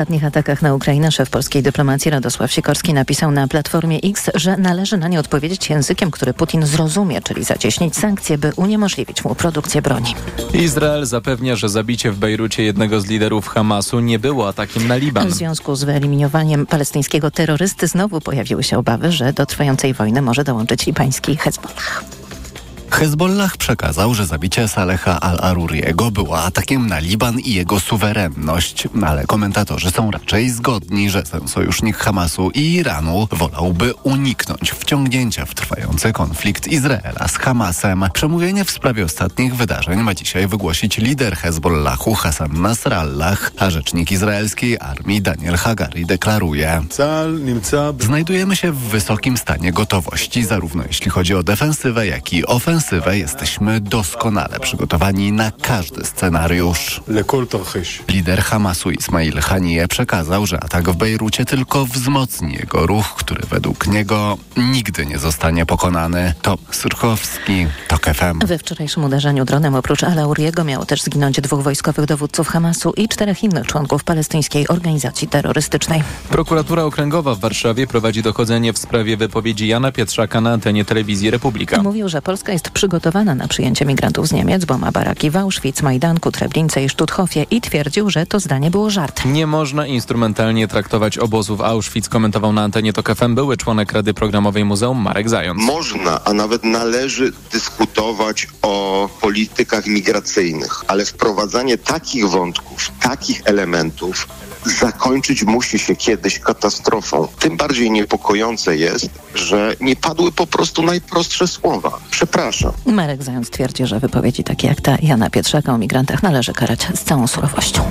W ostatnich atakach na Ukrainę szef polskiej dyplomacji Radosław Sikorski napisał na Platformie X, że należy na nie odpowiedzieć językiem, który Putin zrozumie, czyli zacieśnić sankcje, by uniemożliwić mu produkcję broni. Izrael zapewnia, że zabicie w Bejrucie jednego z liderów Hamasu nie było atakiem na Liban. W związku z wyeliminowaniem palestyńskiego terrorysty znowu pojawiły się obawy, że do trwającej wojny może dołączyć libański Hezbollah. Hezbollah przekazał, że zabicie Saleha al-Aruriego było atakiem na Liban i jego suwerenność, ale komentatorzy są raczej zgodni, że ten sojusznik Hamasu i Iranu wolałby uniknąć wciągnięcia w trwający konflikt Izraela z Hamasem. Przemówienie w sprawie ostatnich wydarzeń ma dzisiaj wygłosić lider Hezbollahu Hassan Nasrallah, a rzecznik izraelskiej armii Daniel Hagari deklaruje: Znajdujemy się w wysokim stanie gotowości, zarówno jeśli chodzi o defensywę, jak i ofensywę ofensywę jesteśmy doskonale przygotowani na każdy scenariusz. Lider Hamasu Ismail Haniyeh przekazał, że atak w Bejrucie tylko wzmocni jego ruch, który według niego nigdy nie zostanie pokonany. To Surchowski, TOK FM. We wczorajszym uderzeniu dronem oprócz Alauriego miało też zginąć dwóch wojskowych dowódców Hamasu i czterech innych członków palestyńskiej organizacji terrorystycznej. Prokuratura Okręgowa w Warszawie prowadzi dochodzenie w sprawie wypowiedzi Jana Pietrzaka na antenie telewizji Republika. Mówił, że Polska jest przygotowana na przyjęcie migrantów z Niemiec, bo ma baraki w Auschwitz, Majdanku, Treblince i Sztuthofie i twierdził, że to zdanie było żartem. Nie można instrumentalnie traktować obozów Auschwitz, komentował na antenie TOK FM były członek Rady Programowej Muzeum Marek Zając. Można, a nawet należy dyskutować o politykach migracyjnych, ale wprowadzanie takich wątków, takich elementów zakończyć musi się kiedyś katastrofą. Tym bardziej niepokojące jest, że nie padły po prostu najprostsze słowa. Przepraszam. Marek Zając twierdzi, że wypowiedzi takie jak ta Jana Pietrzaka o migrantach należy karać z całą surowością.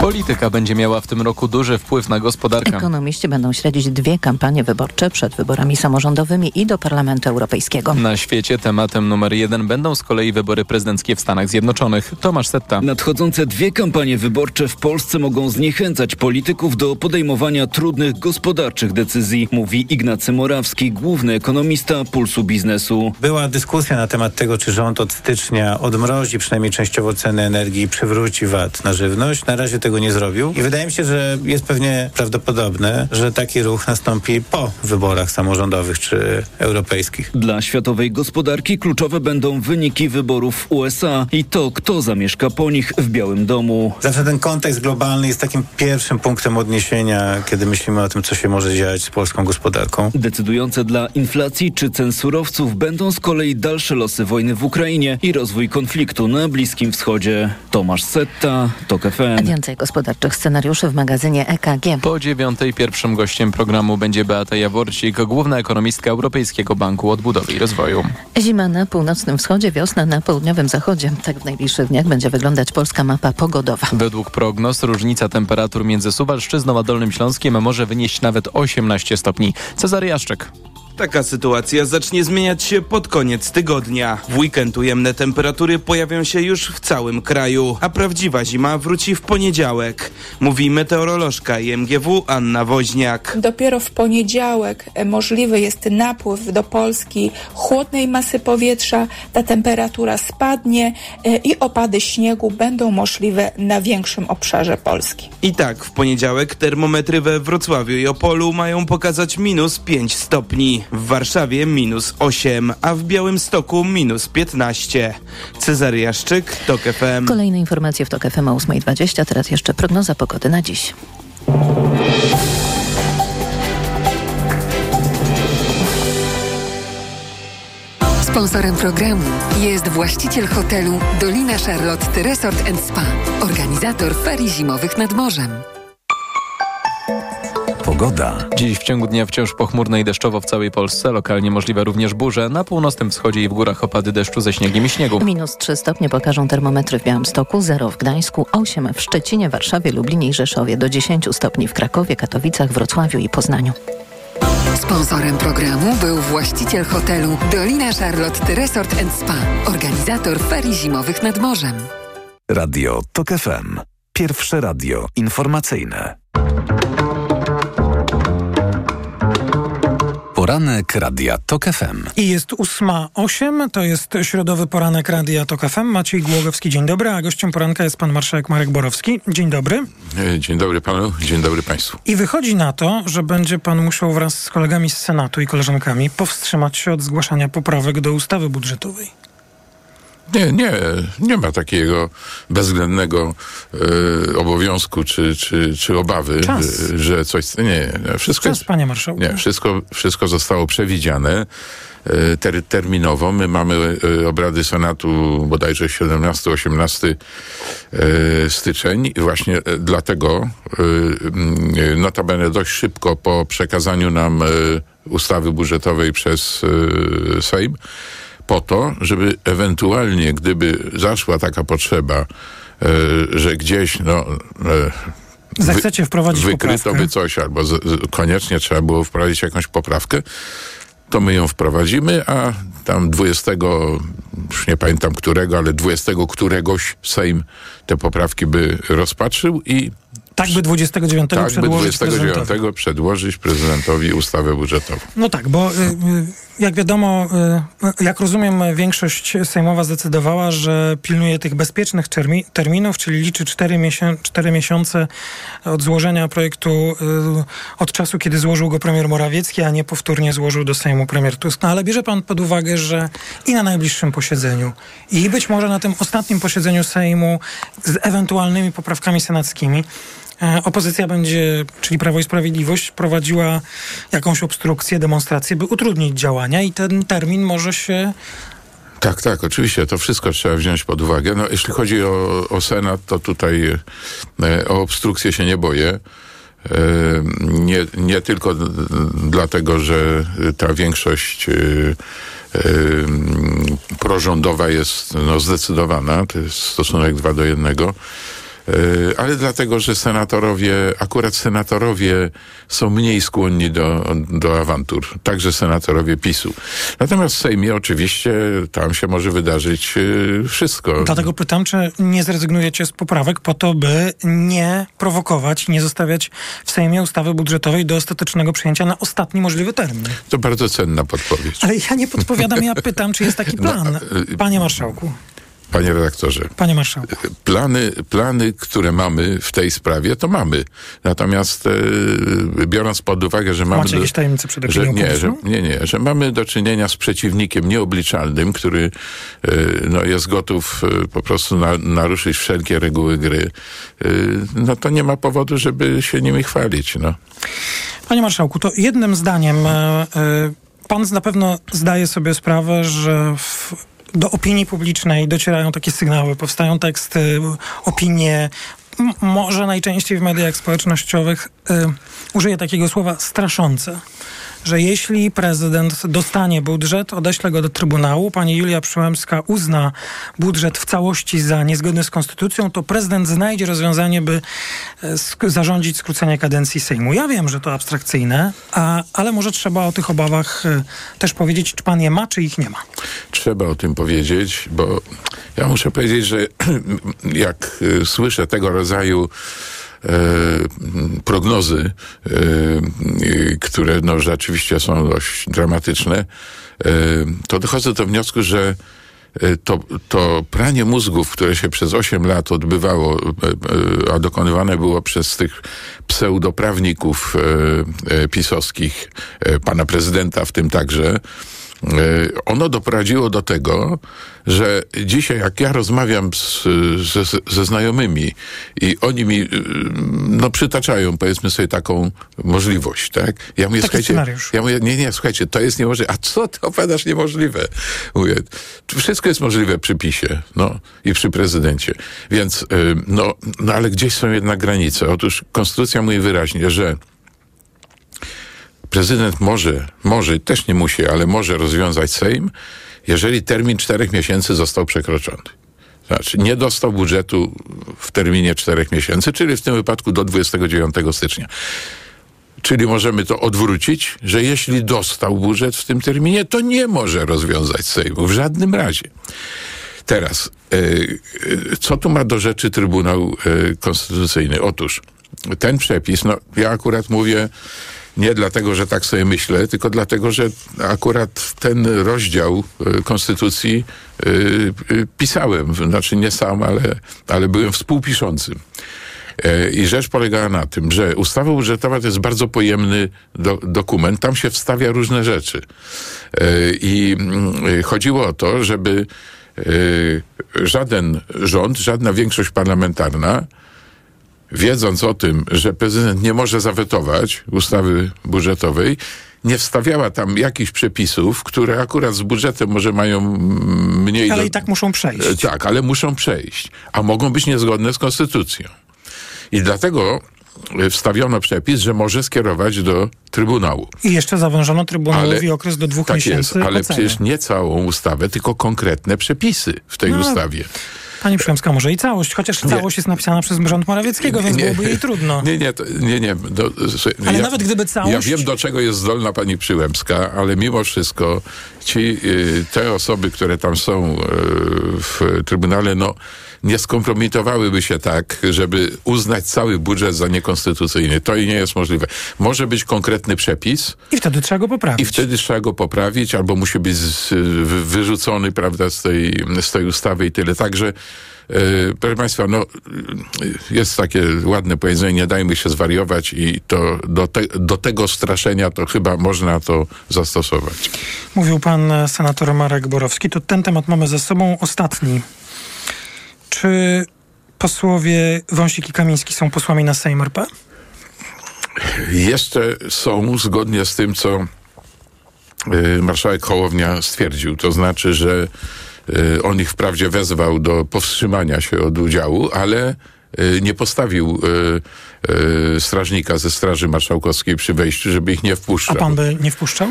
Polityka będzie miała w tym roku duży wpływ na gospodarkę. Ekonomiści będą śledzić dwie kampanie wyborcze przed wyborami samorządowymi i do Parlamentu Europejskiego. Na świecie tematem numer jeden będą z kolei wybory prezydenckie w Stanach Zjednoczonych. Tomasz Setta. Nadchodzące dwie kampanie wyborcze w Polsce mogą zniechęcać polityków do podejmowania trudnych gospodarczych decyzji, mówi Ignacy Morawski, główny ekonomista Pulsu Biznesu. Była dyskusja na temat tego, czy rząd od stycznia odmrozi przynajmniej częściowo ceny energii i przywróci VAT na żywność. Na razie tego nie zrobił i wydaje mi się, że jest pewnie prawdopodobne, że taki ruch nastąpi po wyborach samorządowych czy europejskich. Dla światowej gospodarki kluczowe będą wyniki wyborów w USA i to, kto zamieszka po nich w Białym Domu. Zawsze ten kontekst globalny jest takim pierwszym punktem odniesienia, kiedy myślimy o tym, co się może dziać z polską gospodarką. Decydujące dla inflacji czy cen surowców będą z kolei dalsze losy wojny w Ukrainie i rozwój konfliktu na Bliskim Wschodzie. Tomasz Setta, TOK FM. Więcej gospodarczych scenariuszy w magazynie EKG. Po dziewiątej pierwszym gościem programu będzie Beata Jaworcik, główna ekonomistka Europejskiego Banku Odbudowy i Rozwoju. Zima na północnym wschodzie, wiosna na południowym zachodzie. Tak w najbliższych dniach będzie wyglądać polska mapa pogodowa. Według prognoz różnica temperatur między Suwalszczyzną a Dolnym Śląskiem może wynieść nawet 18 stopni. Cezary Jaszczek. Taka sytuacja zacznie zmieniać się pod koniec tygodnia. W weekend ujemne temperatury pojawią się już w całym kraju, a prawdziwa zima wróci w poniedziałek. Mówi meteorolożka IMGW Anna Woźniak. Dopiero w poniedziałek możliwy jest napływ do Polski chłodnej masy powietrza, ta temperatura spadnie e, i opady śniegu będą możliwe na większym obszarze Polski. I tak w poniedziałek termometry we Wrocławiu i Opolu mają pokazać minus 5 stopni w Warszawie minus 8, a w Białymstoku minus 15. Cezary Jaszczyk, TOK FM. Kolejne informacje w TOK FM o 8.20, teraz jeszcze prognoza pogody na dziś. Sponsorem programu jest właściciel hotelu Dolina Charlotte Resort Spa, organizator ferii zimowych nad morzem. Pogoda. Dziś w ciągu dnia wciąż pochmurno i deszczowo w całej Polsce. Lokalnie możliwe również burze. Na północnym wschodzie i w górach opady deszczu ze śniegiem i śniegu. Minus 3 stopnie pokażą termometry w Białymstoku, 0 w Gdańsku, 8 w Szczecinie, Warszawie, Lublinie i Rzeszowie, do 10 stopni w Krakowie, Katowicach, Wrocławiu i Poznaniu. Sponsorem programu był właściciel hotelu Dolina Charlotte Resort Spa, organizator ferii zimowych nad morzem. Radio TOK FM. Pierwsze radio informacyjne. Poranek Radia TOK FM. I jest ósma osiem, to jest środowy poranek Radia TOK FM. Maciej Głogowski, dzień dobry, a gościem poranka jest pan marszałek Marek Borowski. Dzień dobry. E, Dzień dobry panu, dzień dobry państwu. I wychodzi na to, że będzie pan musiał wraz z kolegami z Senatu i koleżankami powstrzymać się od zgłaszania poprawek do ustawy budżetowej. Nie, nie, nie ma takiego bezwzględnego e, obowiązku czy, czy, czy obawy, Czas. e, że coś. Nie, nie, wszystko Czas, panie marszałku. Nie, wszystko, wszystko zostało przewidziane e, ter, terminowo. My mamy e, obrady Senatu bodajże 17-18 e, styczeń i właśnie dlatego mm, notabene dość szybko po przekazaniu nam ustawy budżetowej przez Sejm po to, żeby ewentualnie, gdyby zaszła taka potrzeba, e, że gdzieś no, e, Zechcecie wprowadzić wykryto poprawkę? by coś, albo z, z, koniecznie trzeba było wprowadzić jakąś poprawkę, to my ją wprowadzimy, a tam 20, już nie pamiętam którego, ale 20 któregoś Sejm te poprawki by rozpatrzył i Tak by 29 tak by przedłożyć 29 prezydentowi. przedłożyć prezydentowi ustawę budżetową. No tak, bo y, y, jak wiadomo, y, jak rozumiem, większość sejmowa zdecydowała, że pilnuje tych bezpiecznych termi- terminów, czyli liczy 4, miesię- 4 miesiące od złożenia projektu, y, od czasu, kiedy złożył go premier Morawiecki, a nie powtórnie złożył do Sejmu premier Tusk. No ale bierze pan pod uwagę, że i na najbliższym posiedzeniu, i być może na tym ostatnim posiedzeniu Sejmu z ewentualnymi poprawkami senackimi, Opozycja będzie, czyli Prawo i Sprawiedliwość, prowadziła jakąś obstrukcję, demonstrację, by utrudnić działania i ten termin może się. Tak, tak, oczywiście, to wszystko trzeba wziąć pod uwagę. No, jeśli chodzi o, o Senat, to tutaj e, o obstrukcję się nie boję. E, nie, nie tylko dlatego, że ta większość e, e, prorządowa jest no, zdecydowana, to jest stosunek 2 do 1, ale dlatego, że senatorowie, akurat senatorowie są mniej skłonni do, do awantur, także senatorowie PiSu. Natomiast w Sejmie oczywiście tam się może wydarzyć e, wszystko. Dlatego pytam, czy nie zrezygnujecie z poprawek po to, by nie prowokować, nie zostawiać w Sejmie ustawy budżetowej do ostatecznego przyjęcia na ostatni możliwy termin. To bardzo cenna podpowiedź. Ale ja nie podpowiadam, ja pytam, czy jest taki plan. y- Panie marszałku, Panie redaktorze, panie marszałku. plany, plany, które mamy w tej sprawie, to mamy. Natomiast e, biorąc pod uwagę, że mamy... Macie jakieś tajemnice przed że, nie, że, nie, nie, że mamy do czynienia z przeciwnikiem nieobliczalnym, który e, no, jest gotów e, po prostu na, naruszyć wszelkie reguły gry, e, no to nie ma powodu, żeby się nimi chwalić. No. Panie marszałku, to jednym zdaniem e, e, pan na pewno zdaje sobie sprawę, że w, do opinii publicznej docierają takie sygnały, powstają teksty, opinie, może najczęściej w mediach społecznościowych e, użyję takiego słowa straszące. Że jeśli prezydent dostanie budżet, odeśle go do Trybunału, pani Julia Przyłębska uzna budżet w całości za niezgodny z konstytucją, to prezydent znajdzie rozwiązanie, by e, sk- zarządzić skrócenie kadencji Sejmu. Ja wiem, że to abstrakcyjne, a, ale może trzeba o tych obawach e, też powiedzieć, czy pan je ma, czy ich nie ma. Trzeba o tym powiedzieć, bo ja muszę powiedzieć, że jak y, słyszę tego rodzaju e, prognozy, e, które no, rzeczywiście są dość dramatyczne, e, to dochodzę do wniosku, że e, to, to pranie mózgów, które się przez 8 lat odbywało, e, e, a dokonywane było przez tych pseudoprawników e, e, pisowskich, e, pana prezydenta w tym także, e, ono doprowadziło do tego, że dzisiaj jak ja rozmawiam z, ze, ze znajomymi i oni mi y, no, przytaczają powiedzmy sobie taką możliwość, tak? Ja mówię, Taki słuchajcie, scenariusz. ja mówię, nie, nie, słuchajcie, to jest niemożliwe. A co ty opowiadasz niemożliwe? Mówię, wszystko jest możliwe przy PiSie, no i przy prezydencie. Więc, y, no, no ale gdzieś są jednak granice. Otóż konstytucja mówi wyraźnie, że prezydent może, może, też nie musi, ale może rozwiązać Sejm, jeżeli termin czterech miesięcy został przekroczony. Znaczy, nie dostał budżetu w terminie czterech miesięcy, czyli w tym wypadku do 29 stycznia. Czyli możemy to odwrócić, że jeśli dostał budżet w tym terminie, to nie może rozwiązać Sejmu w żadnym razie. Teraz, e, e, co tu ma do rzeczy Trybunał e, Konstytucyjny? Otóż ten przepis, no ja akurat mówię Nie dlatego, że tak sobie myślę, tylko dlatego, że akurat ten rozdział y, Konstytucji y, y, pisałem. Znaczy nie sam, ale, ale byłem współpiszącym. E, I rzecz polegała na tym, że ustawa budżetowa to jest bardzo pojemny do, dokument. Tam się wstawia różne rzeczy. E, I mm, chodziło o to, żeby e, żaden rząd, żadna większość parlamentarna, wiedząc o tym, że prezydent nie może zawetować ustawy budżetowej, nie wstawiała tam jakichś przepisów, które akurat z budżetem może mają mm, mniej... Ale do... i tak muszą przejść. Tak, ale muszą przejść. A mogą być niezgodne z konstytucją. I dlatego wstawiono przepis, że może skierować do Trybunału. I jeszcze zawężono Trybunałowi okres do dwóch tak miesięcy. Jest, ale oceny. przecież nie całą ustawę, tylko konkretne przepisy w tej no, ustawie. Pani Przyłębska, może i całość, chociaż nie. całość jest napisana przez rząd Morawieckiego, więc nie, byłoby jej trudno. Nie, nie, to, nie, nie. Do, ale ja, nawet gdyby całość... Ja wiem, do czego jest zdolna pani Przyłębska, ale mimo wszystko ci, y, te osoby, które tam są y, w Trybunale, no nie skompromitowałyby się tak, żeby uznać cały budżet za niekonstytucyjny. To i nie jest możliwe. Może być konkretny przepis. I wtedy trzeba go poprawić. I wtedy trzeba go poprawić, albo musi być z, wyrzucony, prawda, z tej, z tej ustawy i tyle. Także Yy, proszę Państwa, no, jest takie ładne powiedzenie, nie dajmy się zwariować i to do, te, do tego straszenia to chyba można to zastosować. Mówił pan senator Marek Borowski. To ten temat mamy ze sobą. Ostatni czy posłowie Wąsik i Kamiński są posłami na Sejm RP? Jeszcze są, zgodnie z tym, co y, marszałek Hołownia stwierdził. To znaczy, że y, on ich wprawdzie wezwał do powstrzymania się od udziału, ale y, nie postawił strażnika ze Straży Marszałkowskiej przy wejściu, żeby ich nie wpuszczał. A pan by nie wpuszczał?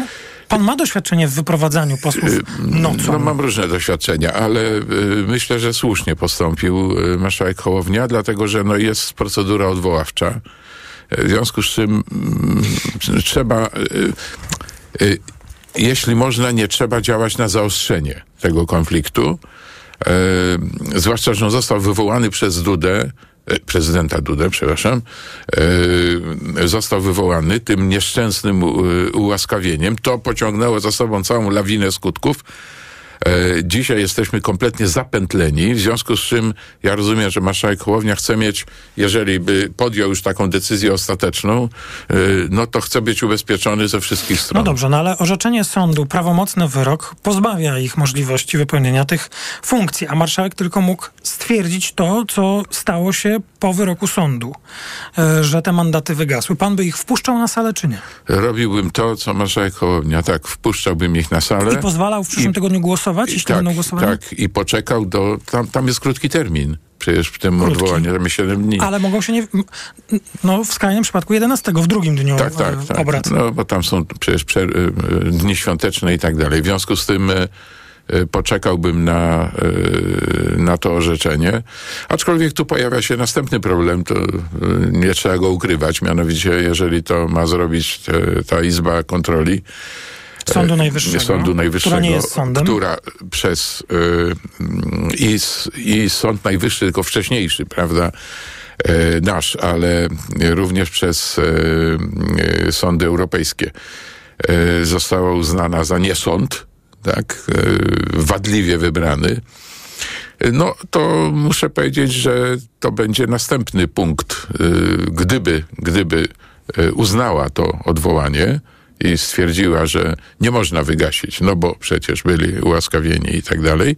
Pan ma doświadczenie w wyprowadzaniu posłów y, nocą. No mam różne doświadczenia, ale y, myślę, że słusznie postąpił y, marszałek Hołownia, dlatego że no, jest procedura odwoławcza. W związku z czym y, trzeba... Jeśli można, nie trzeba działać na zaostrzenie tego konfliktu. zwłaszcza, że on został wywołany przez Dudę prezydenta Dudę, przepraszam, e, został wywołany tym nieszczęsnym ułaskawieniem. To pociągnęło za sobą całą lawinę skutków, E, dzisiaj jesteśmy kompletnie zapętleni, w związku z czym ja rozumiem, że marszałek Hołownia chce mieć, jeżeli by podjął już taką decyzję ostateczną, e, no to chce być ubezpieczony ze wszystkich stron. No dobrze, no ale orzeczenie sądu, prawomocny wyrok pozbawia ich możliwości wypełnienia tych funkcji, a marszałek tylko mógł stwierdzić to, co stało się po wyroku sądu, e, że te mandaty wygasły. Pan by ich wpuszczał na salę, czy nie? Robiłbym to, co marszałek Hołownia, tak, wpuszczałbym ich na salę. I pozwalał w przyszłym I, tygodniu głosować, jeśli tak, będą głosować? Tak, i poczekał do, tam, tam jest krótki termin. Przecież w tym Krótki. odwołaniu mamy 7 dni. Ale mogą się nie. No, w skrajnym przypadku 11, w drugim dniu tak, tak, tak. obrad. No, bo tam są przecież prze, y, dni świąteczne i tak dalej. W związku z tym Y, poczekałbym na, na to orzeczenie. Aczkolwiek tu pojawia się następny problem, to nie trzeba go ukrywać, mianowicie jeżeli to ma zrobić ta Izba Kontroli, Sądu Najwyższego, Sądu Najwyższego która nie jest sądem. Która przez y, i, i Sąd Najwyższy, tylko wcześniejszy, prawda, y, nasz, ale również przez y, sądy europejskie została uznana za niesąd, tak, e, wadliwie wybrany, no to muszę powiedzieć, że to będzie następny punkt, e, gdyby, gdyby e, uznała to odwołanie i stwierdziła, że nie można wygasić, no bo przecież byli ułaskawieni i tak dalej.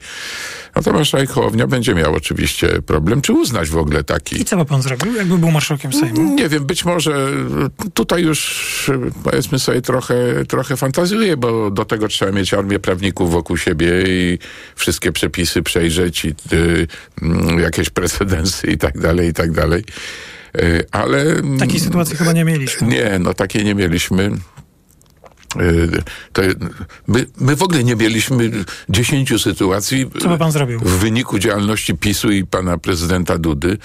Natomiast marszałek Hołownia będzie miał oczywiście problem, czy uznać w ogóle taki. I co by pan zrobił, jakby był marszałkiem Sejmu? Nie wiem, być może tutaj już powiedzmy sobie trochę, trochę fantazjuję, bo do tego trzeba mieć armię prawników wokół siebie i wszystkie przepisy przejrzeć i y, y, jakieś precedensy i tak dalej, i tak dalej. Y, ale... Takiej sytuacji chyba nie mieliśmy. Nie, no takiej nie mieliśmy. Y, my, my w ogóle nie mieliśmy dziesięciu sytuacji. Co by pan zrobił? W wyniku działalności PiSu i pana prezydenta Dudy.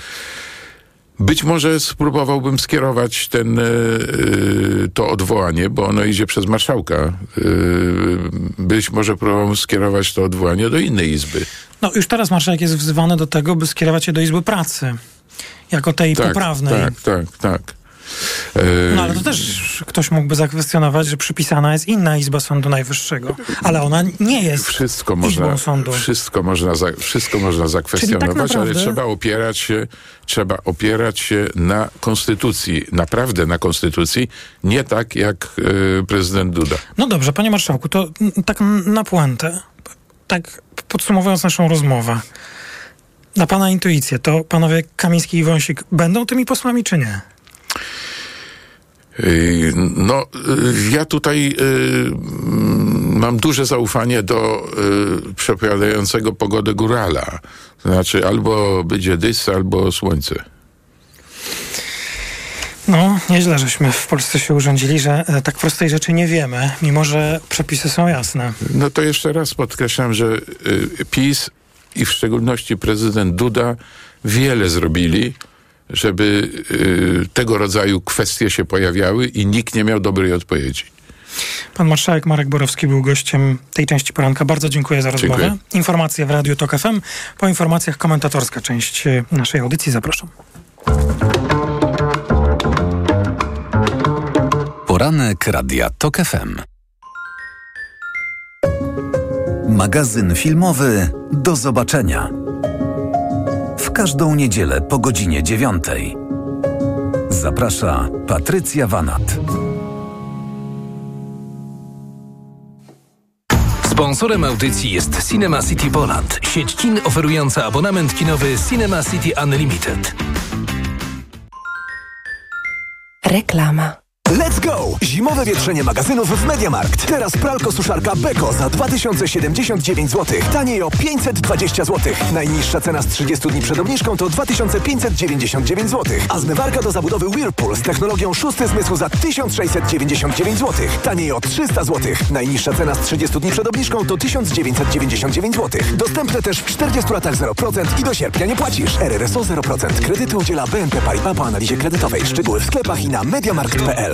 Być może spróbowałbym skierować ten, y, to odwołanie, bo ono idzie przez marszałka. Y, być może próbowałbym skierować to odwołanie do innej izby. No już teraz marszałek jest wzywany do tego, by skierować je do Izby Pracy. Jako tej tak, poprawnej. Tak, tak, tak. No ale to też ktoś mógłby zakwestionować, że przypisana jest inna Izba Sądu Najwyższego, ale ona nie jest wszystko Izbą można, Sądu. Wszystko można, za, wszystko można zakwestionować, tak naprawdę- ale trzeba opierać się, trzeba opierać się na konstytucji, naprawdę na konstytucji, nie tak jak e, prezydent Duda. No dobrze, panie marszałku, to tak na puentę, tak podsumowując naszą rozmowę, na pana intuicję, to panowie Kamiński i Wąsik będą tymi posłami, czy nie? Yy, No, yy, ja tutaj yy, mm, mam duże zaufanie do przepowiadającego pogodę górala. Znaczy albo będzie dys, albo słońce. No, nieźle, żeśmy w Polsce się urządzili, że e, tak prostej rzeczy nie wiemy, mimo że przepisy są jasne. No to jeszcze raz podkreślam, że y, PiS i w szczególności prezydent Duda wiele zrobili, żeby y, tego rodzaju kwestie się pojawiały i nikt nie miał dobrej odpowiedzi. Pan marszałek Marek Borowski był gościem tej części poranka. Bardzo dziękuję za rozmowę. Dziękuję. Informacje w Radiu Tok FM. Po informacjach komentatorska część e, naszej audycji. Zapraszam. Poranek Radia TOK FM. Magazyn filmowy Do zobaczenia. Każdą niedzielę po godzinie dziewiątej. Zaprasza Patrycja Wanat. Sponsorem audycji jest Cinema City Poland, sieć kin oferująca abonament kinowy Cinema City Unlimited. Reklama. Let's go! Zimowe wietrzenie magazynów w Mediamarkt. Teraz pralko suszarka Beko za 2079 zł. Taniej o 520 zł. Najniższa cena z 30 dni przed obniżką to 2599 zł. A zmywarka do zabudowy Whirlpool z technologią szósty zmysł za 1699 zł. Taniej o 300 zł. Najniższa cena z 30 dni przed obniżką to 1999 zł. Dostępne też w 40 latach 0% i do sierpnia nie płacisz. RRSO 0%. Kredyty udziela BNP Paribas po analizie kredytowej. Szczegóły w sklepach i na mediamarkt.pl.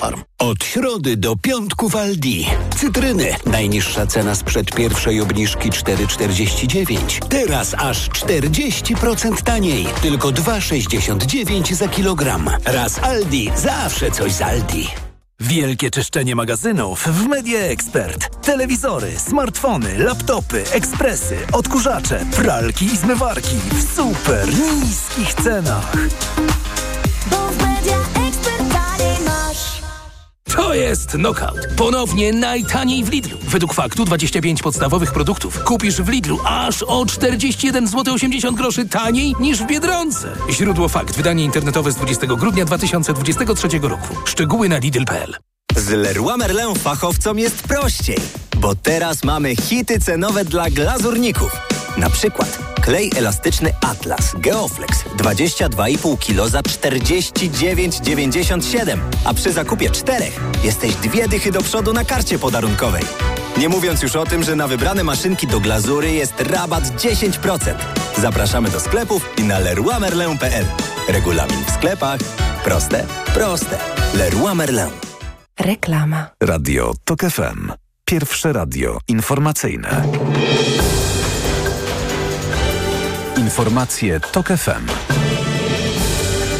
Aflofarm. Od środy do piątku w Aldi. Cytryny. Najniższa cena sprzed pierwszej obniżki 4,49. Teraz aż 40% taniej. Tylko 2,69 za kilogram. Raz Aldi. Zawsze coś z Aldi. Wielkie czyszczenie magazynów w Media Expert. Telewizory, smartfony, laptopy, ekspresy, odkurzacze, pralki i zmywarki w super niskich cenach. To jest Knockout. Ponownie najtaniej w Lidlu. Według faktu 25 podstawowych produktów kupisz w Lidlu aż o 41 zł 80 groszy taniej niż w Biedronce. Źródło fakt. Wydanie internetowe z 20 grudnia 2023 roku. Szczegóły na lidl.pl. Z Leroy Merlin fachowcom jest prościej, bo teraz mamy hity cenowe dla glazurników. Na przykład klej elastyczny Atlas Geoflex 22,5 kg za 49,97, a przy zakupie czterech jesteś dwie dychy do przodu na karcie podarunkowej. Nie mówiąc już o tym, że na wybrane maszynki do glazury jest rabat 10%. Zapraszamy do sklepów i na leroymerlin.pl. Regulamin w sklepach. Proste, proste. Leroy Merlin. Reklama. Radio TOK FM. Pierwsze radio informacyjne. Informacje TOK FM.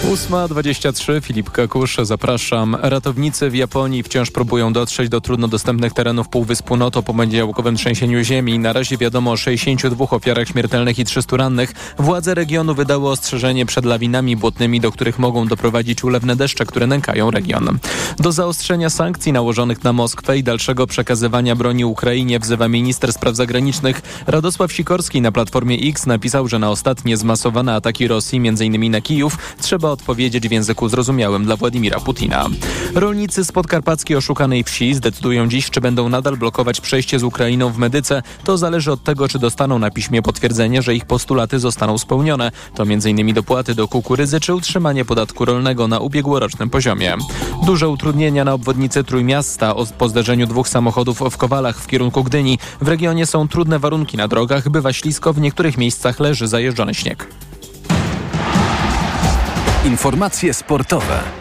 8.23, Filip Kakusz, zapraszam. Ratownicy w Japonii wciąż próbują dotrzeć do trudno dostępnych terenów Półwyspu Noto po poniedziałkowym trzęsieniu ziemi. Na razie wiadomo o 62 ofiarach śmiertelnych i 300 rannych. Władze regionu wydały ostrzeżenie przed lawinami błotnymi, do których mogą doprowadzić ulewne deszcze, które nękają region. Do zaostrzenia sankcji nałożonych na Moskwę i dalszego przekazywania broni Ukrainie wzywa minister spraw zagranicznych. Radosław Sikorski na Platformie X napisał, że na ostatnie zmasowane ataki Rosji, m.in. na Kijów, trzeba odpowiedzieć w języku zrozumiałym dla Władimira Putina. Rolnicy z podkarpackiej oszukanej wsi zdecydują dziś, czy będą nadal blokować przejście z Ukrainą w Medyce. To zależy od tego, czy dostaną na piśmie potwierdzenie, że ich postulaty zostaną spełnione. To m.in. dopłaty do kukurydzy czy utrzymanie podatku rolnego na ubiegłorocznym poziomie. Duże utrudnienia na obwodnicy Trójmiasta po zderzeniu dwóch samochodów w Kowalach w kierunku Gdyni. W regionie są trudne warunki na drogach, bywa ślisko, w niektórych miejscach leży zajeżdżony śnieg. Informacje sportowe.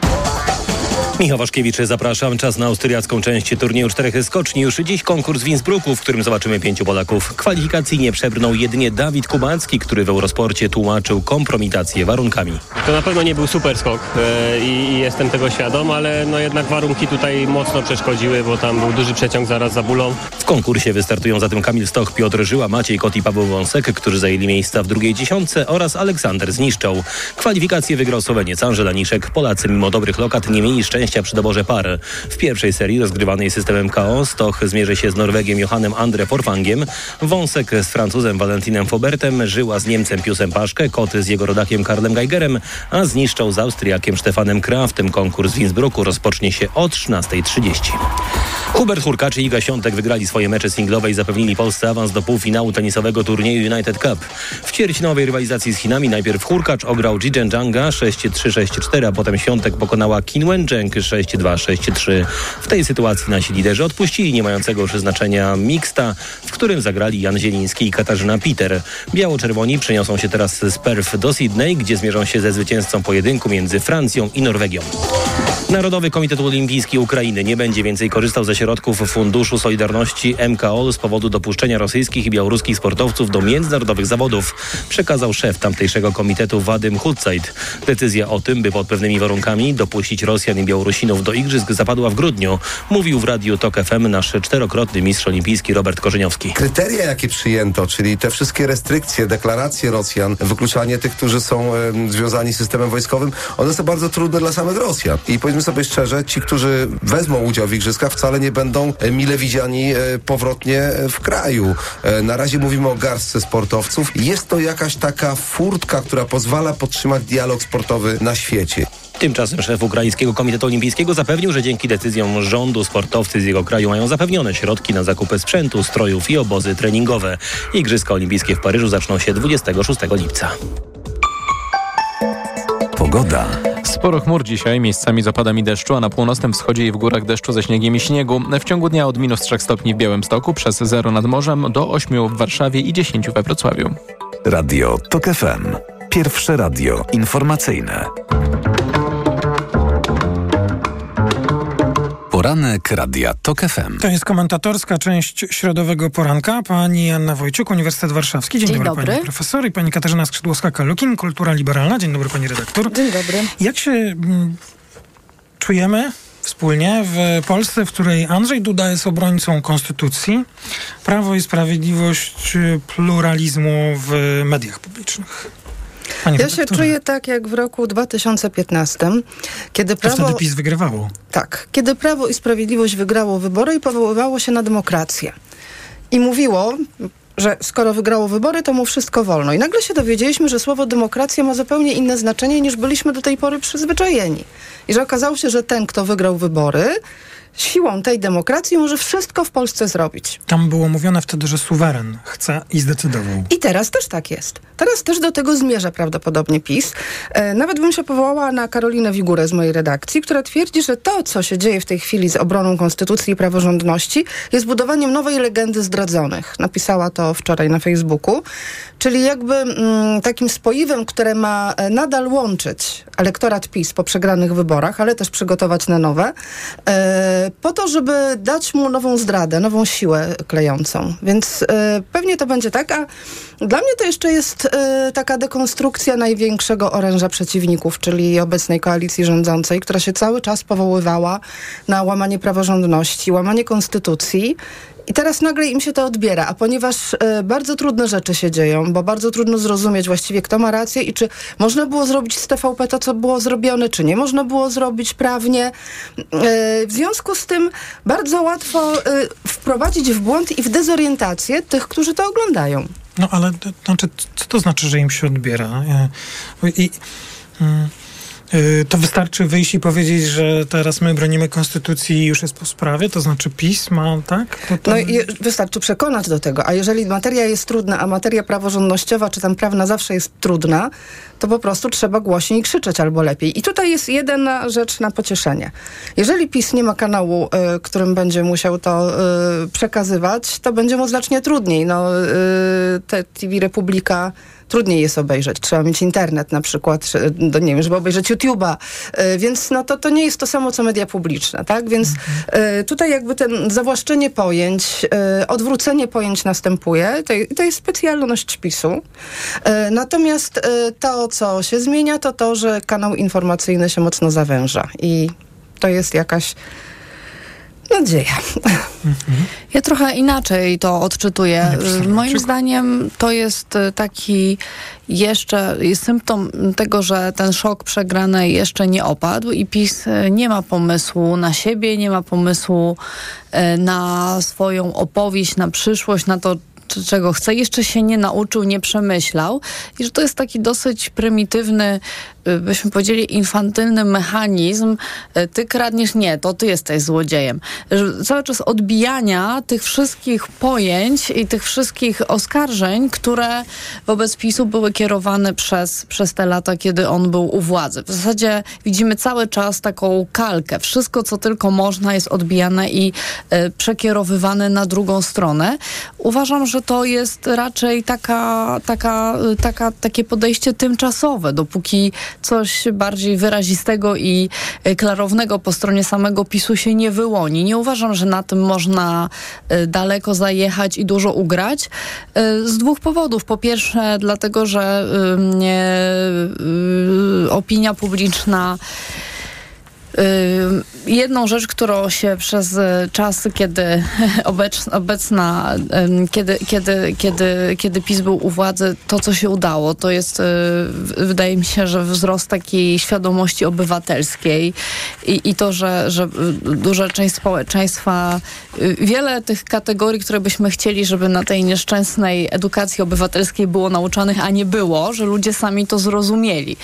Michał Waszkiewicz, zapraszam. Czas na austriacką część turnieju czterech skoczni. Już dziś konkurs w Innsbrucku, w którym zobaczymy pięciu Polaków. Kwalifikacji nie przebrnął jedynie Dawid Kubacki, który w Eurosporcie tłumaczył kompromitację warunkami. To na pewno nie był super skok e, i, jestem tego świadom, ale no jednak warunki tutaj mocno przeszkodziły, bo tam był duży przeciąg zaraz za bulą. W konkursie wystartują zatem Kamil Stoch, Piotr Żyła, Maciej Kot i Paweł Wąsek, którzy zajęli miejsca w drugiej dziesiątce oraz Aleksander Zniszczał. Kwalifikacje wygrał Słoweniec Angela Niszek. Polacy mimo dobrych lokat nie mieli szczęścia przy doborze par. W pierwszej serii rozgrywanej systemem KO Stoch zmierzy się z Norwegiem Johannem Andre Forfangiem, Wąsek z Francuzem Valentinem Fobertem, Żyła z Niemcem Piusem Paszkę, Kot z jego rodakiem Karlem Geigerem, a zniszczał z Austriakiem Stefanem Kraftem. Konkurs w Innsbrucku rozpocznie się o 13.30. Hubert Hurkacz i Iga Świątek wygrali swoje mecze singlowe i zapewnili Polsce awans do półfinału tenisowego turnieju United Cup. W ćwierćfinałowej rywalizacji z Chinami najpierw Hurkacz ograł Zhizhen Zhanga 6-3-6-4, a potem Świątek pokonała Qin Wencheng 6-2-6-3. W tej sytuacji nasi liderzy odpuścili nie mającego już znaczenia mixta, w którym zagrali Jan Zieliński i Katarzyna Peter. Biało-czerwoni przeniosą się teraz z Perth do Sydney, gdzie zmierzą się ze zwycięzcą pojedynku między Francją i Norwegią. Narodowy Komitet Olimpijski Ukrainy nie będzie więcej korzystał ze środków Funduszu Solidarności MKOL z powodu dopuszczenia rosyjskich i białoruskich sportowców do międzynarodowych zawodów, przekazał szef tamtejszego komitetu Wadym Hutzeit. Decyzja o tym, by pod pewnymi warunkami dopuścić Rosjan i Białorusinów do igrzysk zapadła w grudniu, mówił w Radiu TOK FM nasz czterokrotny mistrz olimpijski Robert Korzeniowski. Kryteria, jakie przyjęto, czyli te wszystkie restrykcje, deklaracje Rosjan, wykluczanie tych, którzy są związani z systemem wojskowym, one są bardzo trudne dla samych Rosjan. I powiedzmy sobie szczerze, ci, którzy wezmą udział w igrzyskach, wcale nie będą e, mile widziani e, powrotnie e, w kraju. Na razie mówimy o garstce sportowców. Jest to jakaś taka furtka, która pozwala podtrzymać dialog sportowy na świecie. Tymczasem szef Ukraińskiego Komitetu Olimpijskiego zapewnił, że dzięki decyzjom rządu sportowcy z jego kraju mają zapewnione środki na zakupy sprzętu, strojów i obozy treningowe. Igrzyska Olimpijskie w Paryżu zaczną się 26 lipca. Pogoda. Sporo chmur dzisiaj, miejscami z opadami deszczu, a na północnym wschodzie i w górach deszczu ze śniegiem i śniegu. W ciągu dnia od minus 3 stopni w Białymstoku, przez 0 nad morzem, do 8 w Warszawie i 10 we Wrocławiu. Radio TOK FM. Pierwsze radio informacyjne. Poranek Radia TOK FM. To jest komentatorska część środowego poranka. Pani Anna Wojciuk, Uniwersytet Warszawski. Dzień, Dzień dobry, dobry. pani profesor. I pani Katarzyna Skrzydłowska-Kalukin, Kultura Liberalna. Dzień dobry, pani redaktor. Dzień dobry. Jak się mm, czujemy wspólnie w Polsce, w której Andrzej Duda jest obrońcą konstytucji, Prawo i Sprawiedliwość y, pluralizmu w mediach publicznych? Pani Ja się czuję tak jak w roku 2015, kiedy To prawo... wtedy PiS wygrywało. Tak, kiedy Prawo i Sprawiedliwość wygrało wybory i powoływało się na demokrację. I mówiło, że skoro wygrało wybory, to mu wszystko wolno. I nagle się dowiedzieliśmy, że słowo demokracja ma zupełnie inne znaczenie niż byliśmy do tej pory przyzwyczajeni. I że okazało się, że ten, kto wygrał wybory, siłą tej demokracji może wszystko w Polsce zrobić. Tam było mówione wtedy, że suweren chce i zdecydował. I teraz też tak jest. Teraz też do tego zmierza prawdopodobnie PiS. E, nawet bym się powołała na Karolinę Wigurę z mojej redakcji, która twierdzi, że to, co się dzieje w tej chwili z obroną konstytucji i praworządności, jest budowaniem nowej legendy zdradzonych. Napisała to wczoraj na Facebooku. Czyli jakby mm, takim spoiwem, które ma e, nadal łączyć elektorat PiS po przegranych wyborach, ale też przygotować na nowe, e, po to, żeby dać mu nową zdradę, nową siłę klejącą. Więc e, pewnie to będzie tak, a dla mnie to jeszcze jest e, taka dekonstrukcja największego oręża przeciwników, czyli obecnej koalicji rządzącej, która się cały czas powoływała na łamanie praworządności, łamanie konstytucji. I teraz nagle im się to odbiera, a ponieważ e, bardzo trudne rzeczy się dzieją, bo bardzo trudno zrozumieć właściwie, kto ma rację i czy można było zrobić z TVP to, co było zrobione, czy nie można było zrobić prawnie. E, w związku z tym bardzo łatwo e, wprowadzić w błąd i w dezorientację tych, którzy to oglądają. No ale to, znaczy, co to znaczy, że im się odbiera? E, I, mm, To wystarczy wyjść i powiedzieć, że teraz my bronimy konstytucji i już jest po sprawie, to znaczy PiS ma, tak? No i wystarczy przekonać do tego. A jeżeli materia jest trudna, a materia praworządnościowa czy tam prawna zawsze jest trudna, to po prostu trzeba głośniej krzyczeć albo lepiej. I tutaj jest jedna rzecz na pocieszenie. Jeżeli PiS nie ma kanału, y, którym będzie musiał to y, przekazywać, to będzie mu znacznie trudniej. No, y, te TV Republika trudniej jest obejrzeć. Trzeba mieć internet na przykład, czy, no, nie wiem, żeby obejrzeć YouTube'a. Y, Więc no, to, to nie jest to samo, co media publiczne, tak? Więc y, tutaj jakby ten zawłaszczenie pojęć, y, odwrócenie pojęć następuje. To, to jest specjalność PiSu. Natomiast to, co się zmienia, to to, że kanał informacyjny się mocno zawęża. I to jest jakaś nadzieja. Ja trochę inaczej to odczytuję. Napisałem. Moim zdaniem to jest y, taki jeszcze jest symptom tego, że ten szok przegrany jeszcze nie opadł i PiS y, nie ma pomysłu na siebie, nie ma pomysłu y, na swoją opowieść, na przyszłość, na to, czego chce, jeszcze się nie nauczył, nie przemyślał i że to jest taki dosyć prymitywny, y, byśmy powiedzieli infantylny mechanizm, y, ty kradniesz, nie, to ty jesteś złodziejem. Cały czas odbijania tych wszystkich pojęć i tych wszystkich oskarżeń, które wobec PiSu były kierowane przez, przez te lata, kiedy on był u władzy. W zasadzie widzimy cały czas taką kalkę. Wszystko, co tylko można jest odbijane i y, przekierowywane na drugą stronę. Uważam, że to jest raczej taka, taka, y, taka, takie podejście tymczasowe, dopóki coś bardziej wyrazistego i y, klarownego po stronie samego PiSu się nie wyłoni. Nie uważam, że na tym można y, daleko zajechać i dużo ugrać. Y, Z dwóch powodów. Po pierwsze, dlatego, że opinia publiczna Jedną rzecz, którą się przez y, czasy, kiedy obecna, kiedy, kiedy, kiedy, kiedy PiS był u władzy, to co się udało, to jest, y, wydaje mi się, że wzrost takiej świadomości obywatelskiej i, i to, że, że y, duża część społeczeństwa, wiele tych kategorii, które byśmy chcieli, żeby na tej nieszczęsnej edukacji obywatelskiej było nauczanych, a nie było, że ludzie sami to zrozumieli.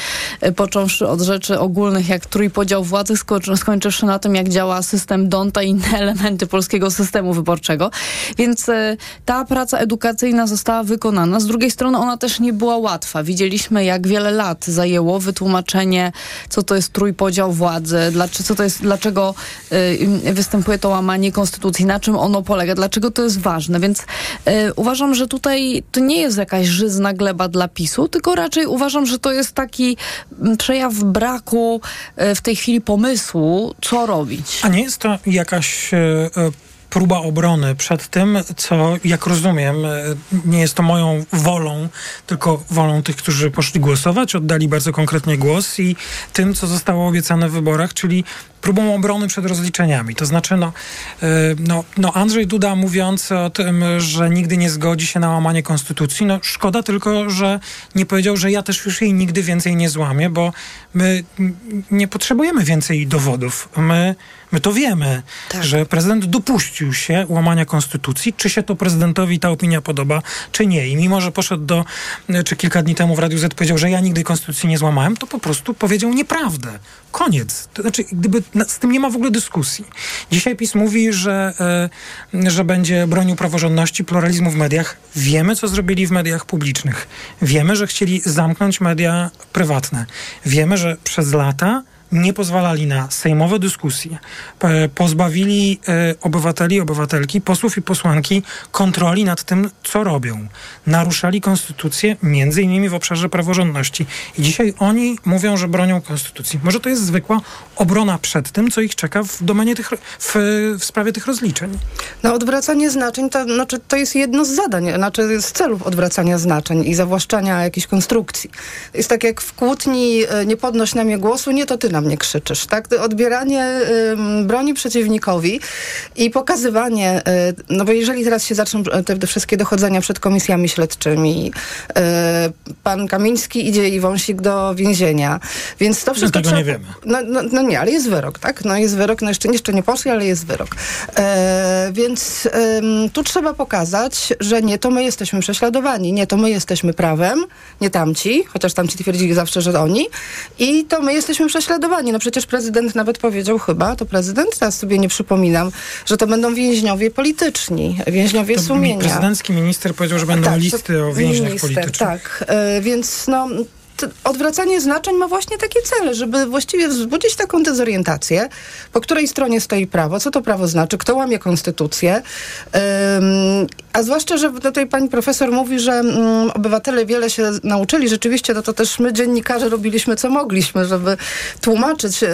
Począwszy od rzeczy ogólnych, jak trójpodział władzy, sko- skończywszy na tym, jak działa system Donta i inne elementy polskiego systemu wyborczego. Więc y, ta praca edukacyjna została wykonana. Z drugiej strony ona też nie była łatwa. Widzieliśmy, jak wiele lat zajęło wytłumaczenie, co to jest trójpodział władzy, dlaczego, co to jest, dlaczego y, występuje to łamanie konstytucji, na czym ono polega, dlaczego to jest ważne. Więc y, uważam, że tutaj to nie jest jakaś żyzna gleba dla PiSu, tylko raczej uważam, że to jest taki przejaw braku w tej chwili pomysłu, co robić. A nie jest to jakaś e, e, próba obrony przed tym, co, jak rozumiem, e, nie jest to moją wolą, tylko wolą tych, którzy poszli głosować, oddali bardzo konkretnie głos i tym, co zostało obiecane w wyborach, czyli próbą obrony przed rozliczeniami. To znaczy, no, e, no, no Andrzej Duda mówiąc o tym, że nigdy nie zgodzi się na łamanie konstytucji, no szkoda tylko, że nie powiedział, że ja też już jej nigdy więcej nie złamię, bo my nie potrzebujemy więcej dowodów. My, my to wiemy, że prezydent dopuścił się łamania konstytucji. Czy się to prezydentowi ta opinia podoba, czy nie. I mimo, że poszedł do, czy kilka dni temu w Radiu Z powiedział, że ja nigdy konstytucji nie złamałem, to po prostu powiedział nieprawdę. Koniec. To znaczy, gdyby z tym nie ma w ogóle dyskusji. Dzisiaj PiS mówi, że, e, że będzie bronił praworządności, pluralizmu w mediach. Wiemy, co zrobili w mediach publicznych. Wiemy, że chcieli zamknąć media prywatne. Wiemy, że przez lata nie pozwalali na sejmowe dyskusje, P- pozbawili e, obywateli, obywatelki, posłów i posłanki kontroli nad tym, co robią. Naruszali konstytucję, między innymi w obszarze praworządności. I dzisiaj oni mówią, że bronią konstytucji. Może to jest zwykła obrona przed tym, co ich czeka w domenie tych, w, w sprawie tych rozliczeń. No odwracanie znaczeń to, znaczy, to jest jedno z zadań, znaczy z celów odwracania znaczeń i zawłaszczania jakiejś konstrukcji. Jest tak jak w kłótni e, nie podnoś na mnie głosu, nie to ty na mnie krzyczysz, tak? Odbieranie broni przeciwnikowi i pokazywanie, y, no bo jeżeli teraz się zaczną te, te wszystkie dochodzenia przed komisjami śledczymi, y, pan Kamiński idzie i Wąsik do więzienia, więc to wszystko tego trzeba... nie wiemy. No, no, no nie, ale jest wyrok, tak? No jest wyrok, no jeszcze, jeszcze nie poszli, ale jest wyrok. E, więc tu trzeba pokazać, że nie to my jesteśmy prześladowani, nie to my jesteśmy prawem, nie tamci, chociaż tamci twierdzili zawsze, że oni, i to my jesteśmy prześladowani. No przecież prezydent nawet powiedział chyba, to prezydent, teraz sobie nie przypominam, że to będą więźniowie polityczni, więźniowie To mi sumienia. prezydencki minister powiedział, że będą Tak, listy o więźniach minister, politycznych. Tak, e, więc no... Odwracanie znaczeń ma właśnie takie cele, żeby właściwie wzbudzić taką dezorientację, po której stronie stoi prawo, co to prawo znaczy, kto łamie konstytucję. A zwłaszcza, że tutaj pani profesor mówi, że mm, obywatele wiele się nauczyli. Rzeczywiście, no to też my, dziennikarze, robiliśmy co mogliśmy, żeby tłumaczyć, y,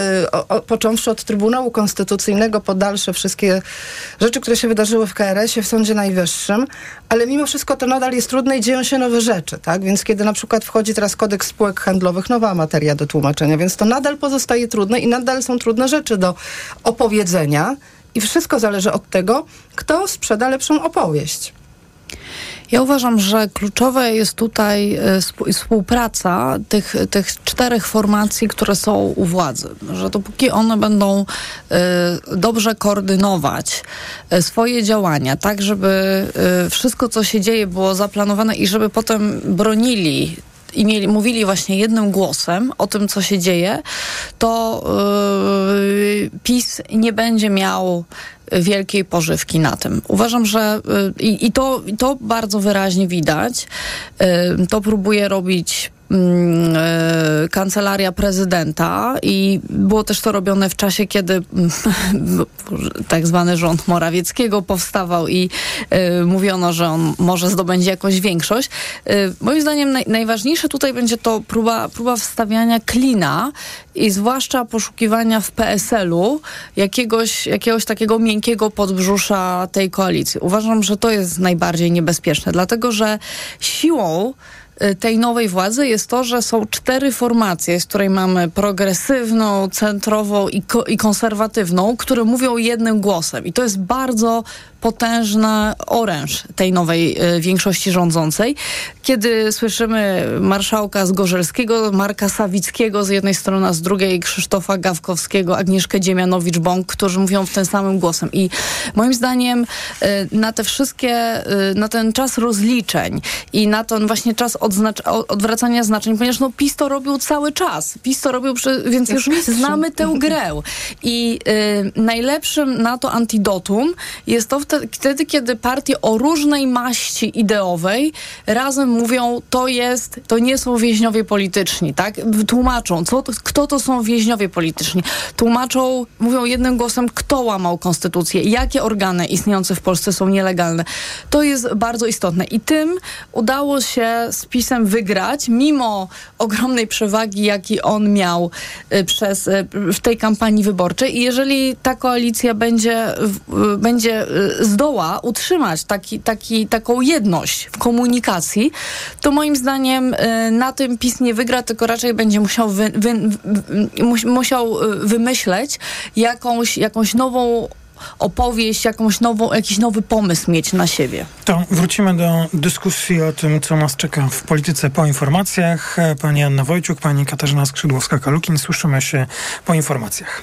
począwszy od Trybunału Konstytucyjnego po dalsze wszystkie rzeczy, które się wydarzyły w KRS-ie, w Sądzie Najwyższym, ale mimo wszystko to nadal jest trudne i dzieją się nowe rzeczy, tak? Więc kiedy na przykład wchodzi teraz kodeks spółek handlowych, nowa materia do tłumaczenia, więc to nadal pozostaje trudne i nadal są trudne rzeczy do opowiedzenia i wszystko zależy od tego, kto sprzeda lepszą opowieść. Ja uważam, że kluczowe jest tutaj e, sp- współpraca tych, tych czterech formacji, które są u władzy. Że dopóki one będą e, dobrze koordynować e, swoje działania, tak żeby wszystko, co się dzieje, było zaplanowane i żeby potem bronili i mieli, mówili właśnie jednym głosem o tym, co się dzieje, to yy, PiS nie będzie miał wielkiej pożywki na tym. Uważam, że y, i, i, to, i to bardzo wyraźnie widać. Y, to próbuje robić kancelaria prezydenta i było też to robione w czasie, kiedy tak zwany rząd Morawieckiego powstawał i y, mówiono, że on może zdobędzie jakąś większość. Y, moim zdaniem naj, najważniejsze tutaj będzie to próba, próba wstawiania klina i zwłaszcza poszukiwania w PSL-u jakiegoś, jakiegoś takiego miękkiego podbrzusza tej koalicji. Uważam, że to jest najbardziej niebezpieczne, dlatego że siłą tej nowej władzy jest to, że są cztery formacje, z której mamy progresywną, centrową i, ko- i konserwatywną, które mówią jednym głosem. I to jest bardzo potężny oręż tej nowej y, większości rządzącej. Kiedy słyszymy marszałka Zgorzelskiego, Marka Sawickiego z jednej strony, a z drugiej Krzysztofa Gawkowskiego, Agnieszkę Dziemianowicz-Bąk, którzy mówią w tym samym głosem. I moim zdaniem y, na te wszystkie, y, na ten czas rozliczeń i na ten właśnie czas odwracania znaczeń, ponieważ no PiS to robił cały czas. PiS to robił, przy, więc już znamy tę grę. I y, najlepszym na to antidotum jest to wtedy, wtedy, kiedy partie o różnej maści ideowej razem mówią, to jest, to nie są więźniowie polityczni, tak? Tłumaczą, co, to- kto to są więźniowie polityczni. Tłumaczą, mówią jednym głosem, kto łamał konstytucję, jakie organy istniejące w Polsce są nielegalne. To jest bardzo istotne. I tym udało się z PiSem wygrać, mimo ogromnej przewagi, jaki on miał y, przez, y, w tej kampanii wyborczej. I jeżeli ta koalicja będzie, y, będzie zdoła utrzymać taki, taki, taką jedność w komunikacji, to moim zdaniem y, na tym PiS nie wygra, tylko raczej będzie musiał, wy, wy, wy, mus- musiał y, wymyśleć jakąś, jakąś nową opowieść, jakąś nową, jakiś nowy pomysł mieć na siebie. To wrócimy do dyskusji o tym, co nas czeka w polityce po informacjach. Pani Anna Wojciuk, pani Katarzyna Skrzydłowska-Kalukin. Słyszymy się po informacjach.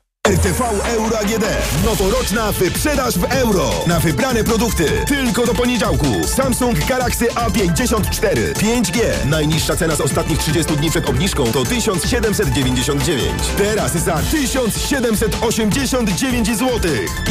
RTV Euro AGD. Noworoczna wyprzedaż w euro. Na wybrane produkty. Tylko do poniedziałku. Samsung Galaxy A54. 5G. Najniższa cena z ostatnich 30 dni przed obniżką to 1799. Teraz za 1789 zł.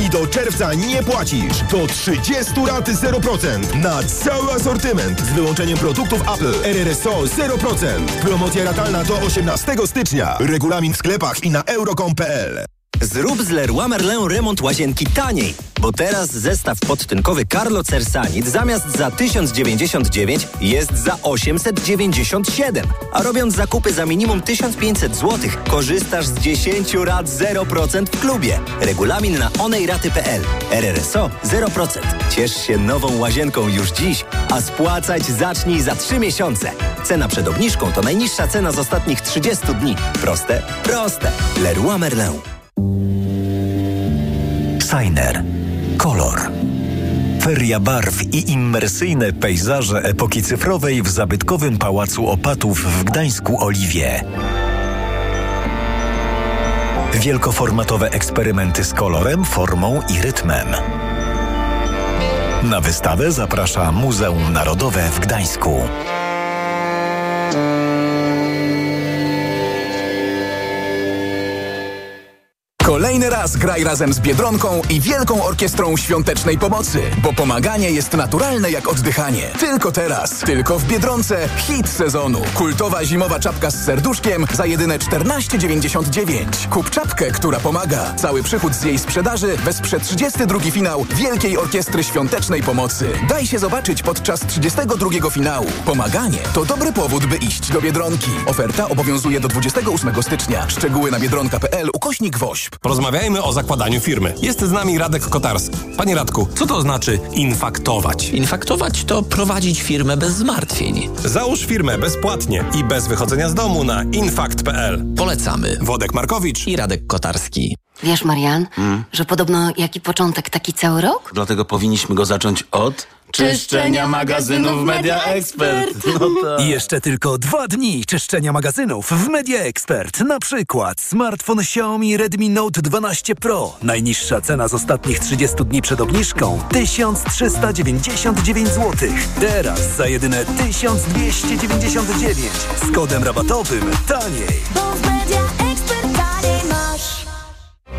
I do czerwca nie płacisz. Do 30 lat 0%. Na cały asortyment. Z wyłączeniem produktów Apple. RRSO 0%. Promocja ratalna do 18 stycznia. Regulamin w sklepach i na euro.com.pl. Zrób z Leroy Merlin remont łazienki taniej, bo teraz zestaw podtynkowy Carlo Cersanit zamiast za 1099 jest za 897. A robiąc zakupy za minimum 1500 zł, korzystasz z 10 rat 0% w klubie. Regulamin na onejraty.pl. RRSO 0%. Ciesz się nową łazienką już dziś, a spłacać zacznij za 3 miesiące. Cena przed obniżką to najniższa cena z ostatnich 30 dni. Proste? Proste. Leroy Merlin. Signer. Kolor. Feria barw i immersyjne pejzaże epoki cyfrowej w zabytkowym Pałacu Opatów w Gdańsku Oliwie. Wielkoformatowe eksperymenty z kolorem, formą i rytmem. Na wystawę zaprasza Muzeum Narodowe w Gdańsku. Kolejny raz graj razem z Biedronką i Wielką Orkiestrą Świątecznej Pomocy, bo pomaganie jest naturalne jak oddychanie. Tylko teraz, tylko w Biedronce hit sezonu. Kultowa zimowa czapka z serduszkiem za jedyne 14,99. Kup czapkę, która pomaga. Cały przychód z jej sprzedaży wesprze 32 finał Wielkiej Orkiestry Świątecznej Pomocy. Daj się zobaczyć podczas 32 finału. Pomaganie to dobry powód, by iść do Biedronki. Oferta obowiązuje do 28 stycznia. Szczegóły na biedronka.pl ukośnik WOŚP. Porozmawiajmy o zakładaniu firmy. Jest z nami Radek Kotarski. Panie Radku, co to znaczy infaktować? Infaktować to prowadzić firmę bez zmartwień. Załóż firmę bezpłatnie i bez wychodzenia z domu na infakt.pl. Polecamy. Wodek Markowicz i Radek Kotarski. Wiesz, Marian, Hmm? że podobno jaki początek, taki cały rok? Dlatego powinniśmy go zacząć od Czyszczenia magazynów Media Expert. No tak. I jeszcze tylko dwa dni czyszczenia magazynów w Media Expert. Na przykład smartfon Xiaomi Redmi Note 12 Pro. Najniższa cena z ostatnich 30 dni przed obniżką 1399 zł. Teraz za jedyne 1299 z kodem rabatowym taniej.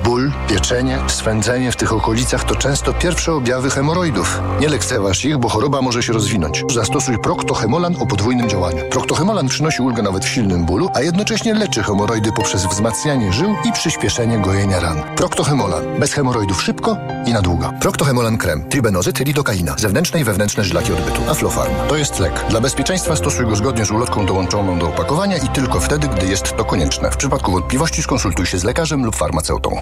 Ból, pieczenie, swędzenie w tych okolicach to często pierwsze objawy hemoroidów. Nie lekceważ ich, bo choroba może się rozwinąć. Zastosuj Proctohemolan o podwójnym działaniu. Proctohemolan przynosi ulgę nawet w silnym bólu, a jednocześnie leczy hemoroidy poprzez wzmacnianie żył i przyspieszenie gojenia ran. Proctohemolan. Bez hemoroidów szybko i na długo. Proctohemolan krem. Tribenozyt, lidokaina. Zewnętrzne i wewnętrzne żylaki odbytu. Aflofarm. To jest lek. Dla bezpieczeństwa stosuj go zgodnie z ulotką dołączoną do opakowania i tylko wtedy, gdy jest to konieczne. W przypadku wątpliwości skonsultuj się z lekarzem lub farmaceutą.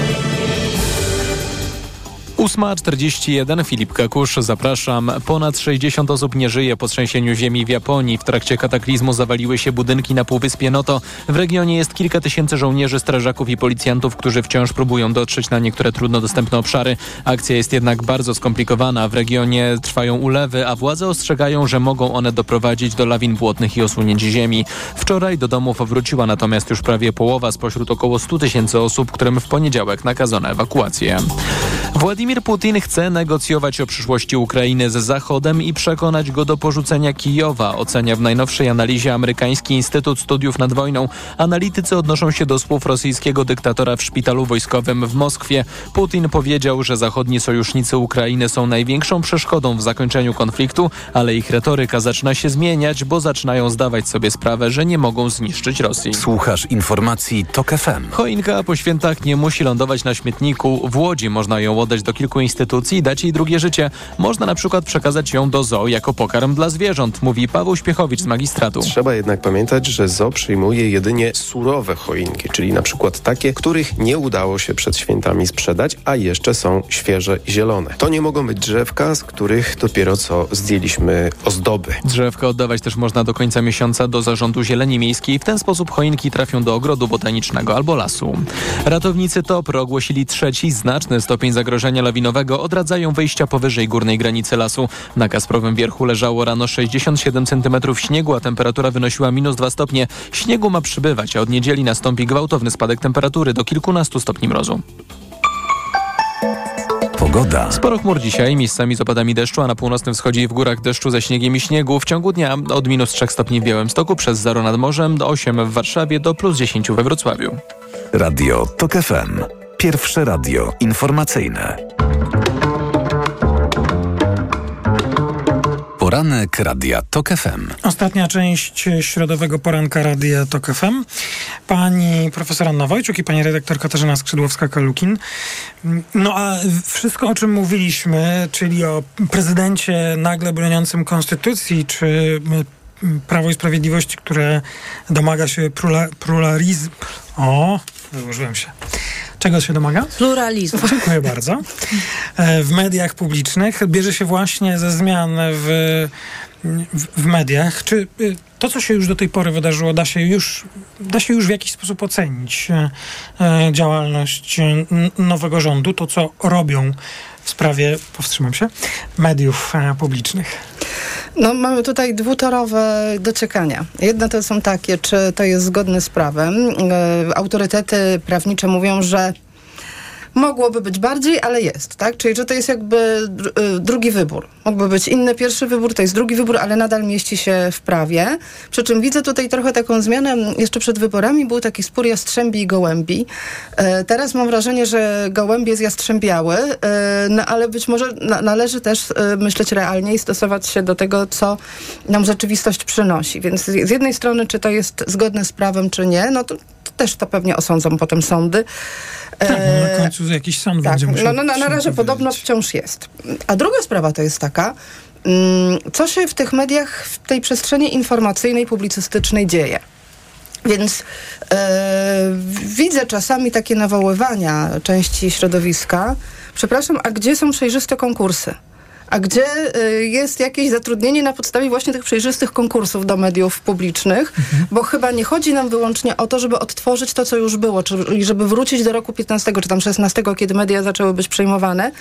8.41 Filip Kakusz, zapraszam. Ponad 60 osób nie żyje po trzęsieniu ziemi w Japonii. W trakcie kataklizmu zawaliły się budynki na Półwyspie Noto. W regionie jest kilka tysięcy żołnierzy, strażaków i policjantów, którzy wciąż próbują dotrzeć na niektóre trudno dostępne obszary. Akcja jest jednak bardzo skomplikowana. W regionie trwają ulewy, a władze ostrzegają, że mogą one doprowadzić do lawin błotnych i osunięć ziemi. Wczoraj do domów wróciła natomiast już prawie połowa spośród około 100 tysięcy osób, którym w poniedziałek nakazano ewakuację. Władimir Putin chce negocjować o przyszłości Ukrainy z Zachodem i przekonać go do porzucenia Kijowa, ocenia w najnowszej analizie amerykański Instytut Studiów nad Wojną. Analitycy odnoszą się do słów rosyjskiego dyktatora w szpitalu wojskowym w Moskwie. Putin powiedział, że zachodni sojusznicy Ukrainy są największą przeszkodą w zakończeniu konfliktu, ale ich retoryka zaczyna się zmieniać, bo zaczynają zdawać sobie sprawę, że nie mogą zniszczyć Rosji. Słuchasz informacji TOK FM. Choinka po świętach nie musi lądować na śmietniku. W Łodzi można ją oddać do kilku instytucji i dać jej drugie życie. Można na przykład przekazać ją do zoo jako pokarm dla zwierząt, mówi Paweł Śpiechowicz z magistratu. Trzeba jednak pamiętać, że zoo przyjmuje jedynie surowe choinki, czyli na przykład takie, których nie udało się przed świętami sprzedać, a jeszcze są świeże i zielone. To nie mogą być drzewka, z których dopiero co zdjęliśmy ozdoby. Drzewka oddawać też można do końca miesiąca do Zarządu Zieleni Miejskiej. W ten sposób choinki trafią do ogrodu botanicznego albo lasu. Ratownicy TOPR ogłosili trzeci znaczny stopień zagrożenia zagrożenia lawinowego odradzają wyjścia powyżej górnej granicy lasu. Na Kasprowym Wierchu leżało rano 67 cm śniegu, a temperatura wynosiła minus 2 stopnie. Śniegu ma przybywać, a od niedzieli nastąpi gwałtowny spadek temperatury do kilkunastu stopni mrozu. Pogoda. Sporo chmur dzisiaj, miejscami z opadami deszczu, a na północnym wschodzie i w górach deszczu ze śniegiem i śniegu. W ciągu dnia od minus 3 stopni w Białymstoku przez 0 nad morzem do 8 w Warszawie do plus 10 we Wrocławiu. Radio TOK FM. Pierwsze radio informacyjne. Poranek Radia TOK FM. Ostatnia część środowego poranka Radia TOK FM. Pani profesor Anna Wojciuk i pani redaktor Katarzyna Skrzydłowska-Kalukin. No a wszystko, o czym mówiliśmy, czyli o prezydencie nagle broniącym konstytucji, czy Prawo i Sprawiedliwości, które domaga się pluralizmu. O, wyłożyłem się. Czego się domaga? Pluralizmu. Dziękuję bardzo. W mediach publicznych bierze się właśnie ze zmian w, w, w, mediach. Czy to, co się już do tej pory wydarzyło, da się już, da się już w jakiś sposób ocenić działalność nowego rządu, to, co robią w sprawie, powstrzymam się, mediów publicznych? No, mamy tutaj dwutorowe dociekania. Jedne to są takie, czy to jest zgodne z prawem. E, autorytety prawnicze mówią, że mogłoby być bardziej, ale jest, tak? Czyli że to jest jakby drugi wybór. Mógłby być inny pierwszy wybór, to jest drugi wybór, ale nadal mieści się w prawie. Przy czym widzę tutaj trochę taką zmianę. Jeszcze przed wyborami był taki spór jastrzębi i gołębi. E, teraz mam wrażenie, że gołębie zjastrzębiały, e, no ale być może na, należy też myśleć realnie i stosować się do tego, co nam rzeczywistość przynosi. Więc z jednej strony, czy to jest zgodne z prawem, czy nie, no to też to pewnie osądzą potem sądy. Tak, no na końcu jakiś sąd tak, będzie musiał... No, no na, na razie podobno wciąż jest. A druga sprawa to jest taka, mm, co się w tych mediach, w tej przestrzeni informacyjnej, publicystycznej dzieje. Więc e, widzę czasami takie nawoływania części środowiska. Przepraszam, a gdzie są przejrzyste konkursy? A gdzie y, jest jakieś zatrudnienie na podstawie właśnie tych przejrzystych konkursów do mediów publicznych, mhm. bo chyba nie chodzi nam wyłącznie o to, żeby odtworzyć to, co już było, czyli żeby wrócić do roku 15 czy tam 16, kiedy media zaczęły być przejmowane,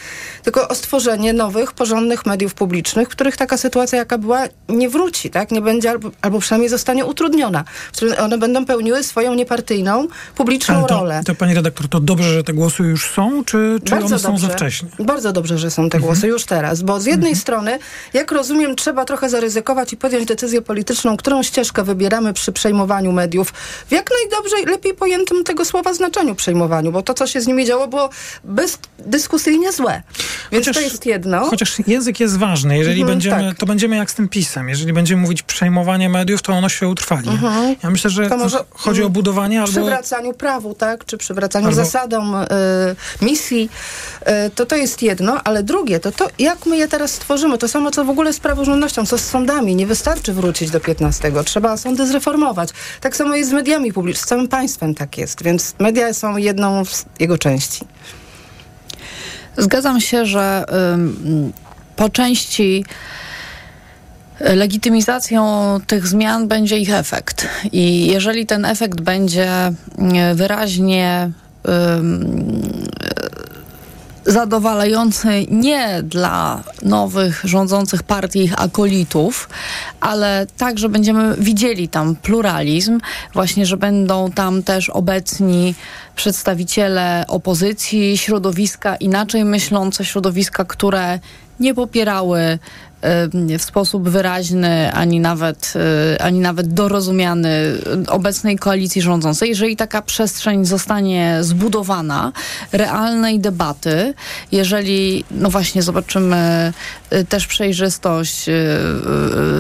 tylko o stworzenie nowych, porządnych mediów publicznych, których taka sytuacja, jaka była, nie wróci, tak? Nie będzie, albo, albo przynajmniej zostanie utrudniona, w którym one będą pełniły swoją niepartyjną, publiczną to, rolę. To pani redaktor, to dobrze, że te głosy już są, czy, czy one są dobrze, za wcześnie? Bardzo dobrze, że są te Mhm. głosy już teraz, bo z jednej strony, jak rozumiem, trzeba trochę zaryzykować i podjąć decyzję polityczną, którą ścieżkę wybieramy przy przejmowaniu mediów w jak najdobrzej, lepiej pojętym tego słowa znaczeniu przejmowaniu, bo to, co się z nimi działo, było bezdyskusyjnie złe. Więc Chociaż- to jest jedno. Chociaż język jest ważny. Jeżeli Mhm, będziemy, tak. to będziemy jak z tym pisem. Jeżeli będziemy mówić przejmowanie mediów, to ono się utrwali. Mhm. Ja myślę, że To może, chodzi o mm, budowanie albo... Przywracaniu prawu, tak? Czy przywracaniu Albo- zasadom y, misji. Y, to to jest jedno, ale drugie, to to jak my je teraz stworzymy. To samo, co w ogóle z praworządnością, co z sądami. Nie wystarczy wrócić do 15. Trzeba sądy zreformować. Tak samo jest z mediami publicznymi. Z całym państwem tak jest. Więc media są jedną z jego części. Zgadzam się, że po części legitymizacją tych zmian będzie ich efekt. I jeżeli ten efekt będzie y, wyraźnie zadowalający nie dla nowych rządzących partii ich akolitów, ale tak, że będziemy widzieli tam pluralizm, właśnie, że będą tam też obecni przedstawiciele opozycji, środowiska inaczej myślące, środowiska, które nie popierały w sposób wyraźny, ani nawet, y, ani nawet dorozumiany obecnej koalicji rządzącej. Jeżeli taka przestrzeń zostanie zbudowana, realnej debaty, jeżeli, no właśnie, zobaczymy y, też przejrzystość y, y,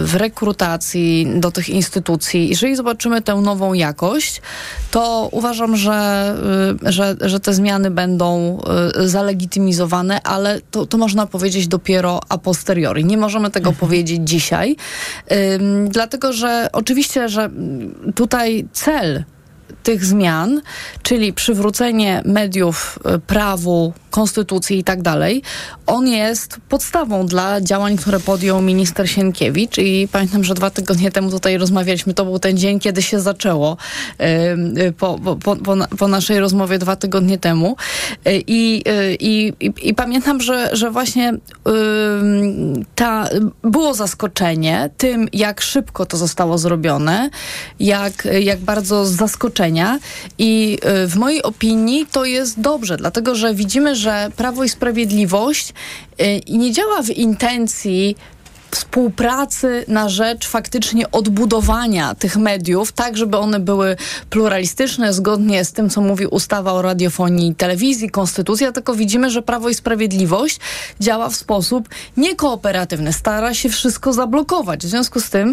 w rekrutacji do tych instytucji, jeżeli zobaczymy tę nową jakość, to uważam, że, y, że, że te zmiany będą y, zalegitymizowane, ale to, to można powiedzieć dopiero a posteriori. Nie możemy tego powiedzieć dzisiaj, dlatego że oczywiście, że tutaj cel tych zmian, czyli przywrócenie mediów y, prawu, konstytucji i tak dalej, on jest podstawą dla działań, które podjął minister Sienkiewicz. I pamiętam, że dwa tygodnie temu tutaj rozmawialiśmy, to był ten dzień, kiedy się zaczęło y, po, po, po, po naszej rozmowie dwa tygodnie temu. I, i, i, i pamiętam, że, że właśnie ta, było zaskoczenie tym, jak szybko to zostało zrobione, jak, jak bardzo z zaskoczenia i w mojej opinii to jest dobrze, dlatego że widzimy, że Prawo i Sprawiedliwość nie działa w intencji współpracy na rzecz faktycznie odbudowania tych mediów, tak żeby one były pluralistyczne, zgodnie z tym, co mówi ustawa o radiofonii i telewizji, konstytucja, tylko widzimy, że Prawo i Sprawiedliwość działa w sposób niekooperatywny, stara się wszystko zablokować. W związku z tym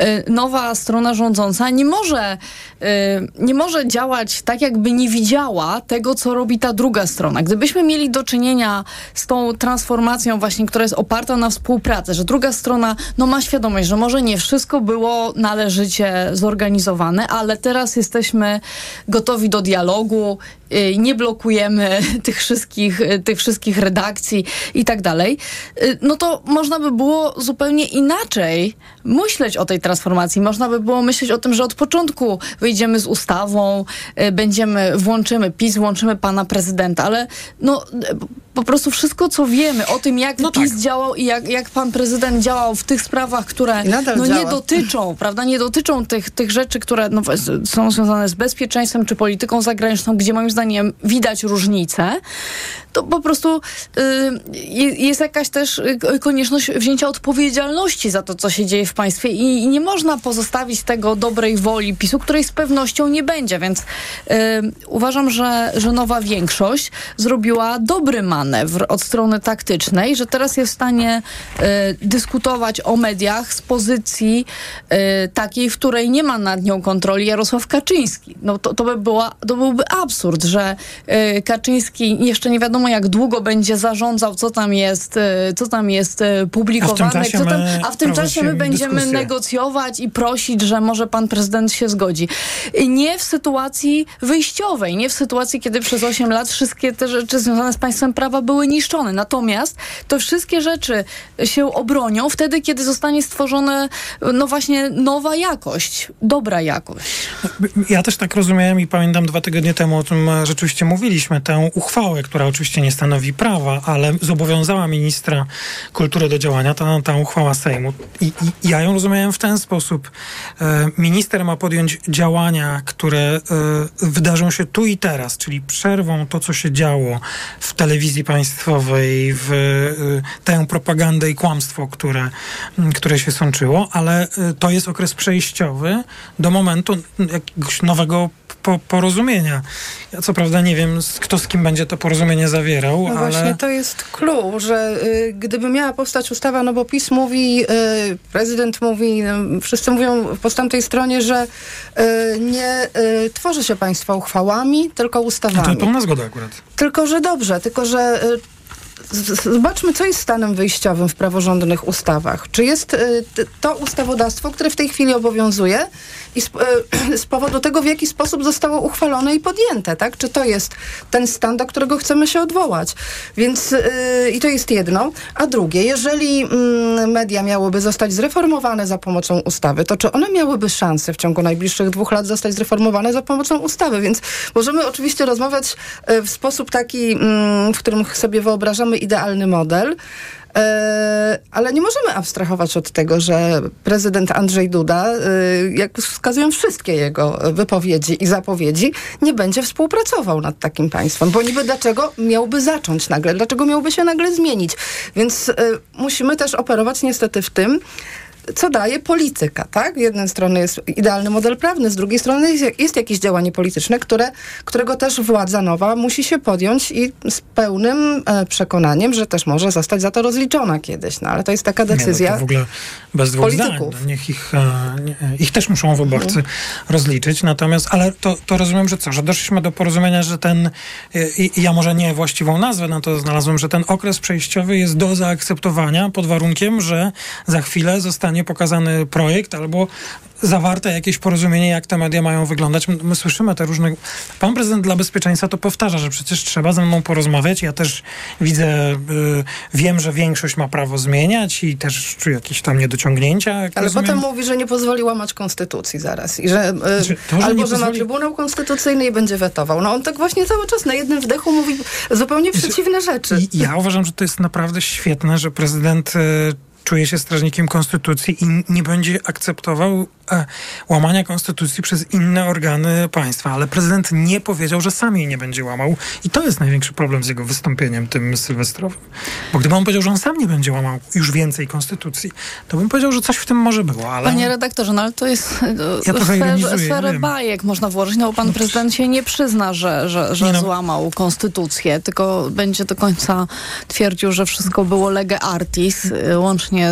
y, nowa strona rządząca nie może, y, nie może działać tak, jakby nie widziała tego, co robi ta druga strona. Gdybyśmy mieli do czynienia z tą transformacją właśnie, która jest oparta na współpracy, że druga strona no, ma świadomość, że może nie wszystko było należycie zorganizowane, ale teraz jesteśmy gotowi do dialogu, nie blokujemy tych wszystkich, y, tych wszystkich redakcji i tak dalej, y, no to można by było zupełnie inaczej myśleć o tej transformacji. Można by było myśleć o tym, że od początku wyjdziemy z ustawą, będziemy, włączymy PiS, włączymy pana prezydenta, ale no po prostu wszystko, co wiemy o tym, jak no PiS tak. działał i jak, jak pan prezydent działał w tych sprawach, które no, nie dotyczą, prawda, nie dotyczą tych, tych rzeczy, które no, są związane z bezpieczeństwem czy polityką zagraniczną, gdzie moim zdaniem widać różnice, to po prostu y, jest jakaś też y, konieczność wzięcia odpowiedzialności za to, co się dzieje w państwie i, nie można pozostawić tego dobrej woli PiSu, której z pewnością nie będzie, więc y, uważam, że, że nowa większość zrobiła dobry manewr od strony taktycznej, że teraz jest w stanie dyskutować o mediach z pozycji takiej, w której nie ma nad nią kontroli Jarosław Kaczyński. No to, to, by była, to byłby absurd, że y, Kaczyński jeszcze nie wiadomo jak długo będzie zarządzał, co tam jest, y, co tam jest publikowane, a w tym czasie, my, a w tym czasie my będziemy dyskusję. negocjować i prosić, że może pan prezydent się zgodzi. Nie w sytuacji wyjściowej, nie w sytuacji, kiedy przez 8 lat wszystkie te rzeczy związane z państwem prawa były niszczone. Natomiast to wszystkie rzeczy się obronią wtedy, kiedy zostanie stworzona no właśnie nowa jakość, dobra jakość. Ja też tak rozumiałem i pamiętam dwa tygodnie temu o tym e, rzeczywiście mówiliśmy, tę uchwałę, która oczywiście nie stanowi prawa, ale zobowiązała ministra kultury do działania, ta, ta uchwała Sejmu. I, I, ja ją rozumiałem w ten sposób. E, minister ma podjąć działania, które e, wydarzą się tu i teraz, czyli przerwą to, co się działo w telewizji państwowej, w e, tę propagandę i kłamstwo, które, które się sączyło, ale to jest okres przejściowy do momentu jakiegoś nowego po, porozumienia. Ja co prawda nie wiem, kto z kim będzie to porozumienie zawierał, no ale... właśnie to jest clue, że y, gdyby miała powstać ustawa, no bo PiS mówi, y, prezydent mówi, y, wszyscy mówią po tamtej stronie, że y, nie y, tworzy się państwa uchwałami, tylko ustawami. A to pełna zgoda akurat. Tylko, że dobrze, tylko, że zobaczmy, co jest stanem wyjściowym w praworządnych ustawach. Czy jest y, to ustawodawstwo, które w tej chwili obowiązuje i z, y, z, powodu tego, w jaki sposób zostało uchwalone i podjęte, tak? Czy to jest ten stan, do którego chcemy się odwołać? Więc y, i to jest jedno. A drugie, jeżeli mm, media miałyby zostać zreformowane za pomocą ustawy, to czy one miałyby szansę w ciągu najbliższych dwóch lat zostać zreformowane za pomocą ustawy? Więc możemy oczywiście rozmawiać w sposób taki, mm, w którym sobie wyobrażamy idealny model. E, ale nie możemy abstrahować od tego, że prezydent Andrzej Duda, e, jak wskazują wszystkie jego wypowiedzi i zapowiedzi, nie będzie współpracował nad takim państwem. Bo niby dlaczego miałby zacząć nagle? Dlaczego miałby się nagle zmienić? Więc e, musimy też operować niestety w tym, co daje polityka, tak? Z jednej strony jest idealny model prawny, z drugiej strony jest, jest jakieś działanie polityczne, które, którego też władza nowa musi się podjąć i z pełnym e, przekonaniem, że też może zostać za to rozliczona kiedyś. No ale to jest taka decyzja nie, no w ogóle bez dwóch polityków. Zdań. Niech ich, e, ich też muszą wyborcy mhm. rozliczyć. Natomiast, ale to, to rozumiem, że co? Że doszliśmy do porozumienia, że ten, e, i, ja może nie właściwą nazwę na to znalazłem, że ten okres przejściowy jest do zaakceptowania pod warunkiem, że za chwilę zostanie zostanie pokazany projekt albo zawarte jakieś porozumienie, jak te media mają wyglądać. My słyszymy te różne... Pan prezydent dla bezpieczeństwa to powtarza, że przecież trzeba ze mną porozmawiać. Ja też widzę, y, wiem, że większość ma prawo zmieniać i też czuję jakieś tam niedociągnięcia. Ale rozumiem. potem mówi, że nie pozwoli łamać konstytucji zaraz. I że, y, Znaczy, to, że albo, że ma pozwoli- Trybunał Konstytucyjny i będzie wetował. No on tak właśnie cały czas na jednym wdechu mówi zupełnie przeciwne rzeczy. Ja uważam, że to jest naprawdę świetne, że prezydent e, czuje się strażnikiem konstytucji i nie będzie akceptował e, łamania konstytucji przez inne organy państwa. Ale prezydent nie powiedział, że sam jej nie będzie łamał. I to jest największy problem z jego wystąpieniem tym sylwestrowym. Bo gdyby on powiedział, że on sam nie będzie łamał już więcej konstytucji, to bym powiedział, że coś w tym może było. Ale Panie redaktorze, no ale to jest Ja trochę sfer, ja sferę bajek można włożyć. No bo pan prezydent się nie przyzna, że, że, że no. złamał konstytucję, tylko będzie do końca twierdził, że wszystko było lege artis, y,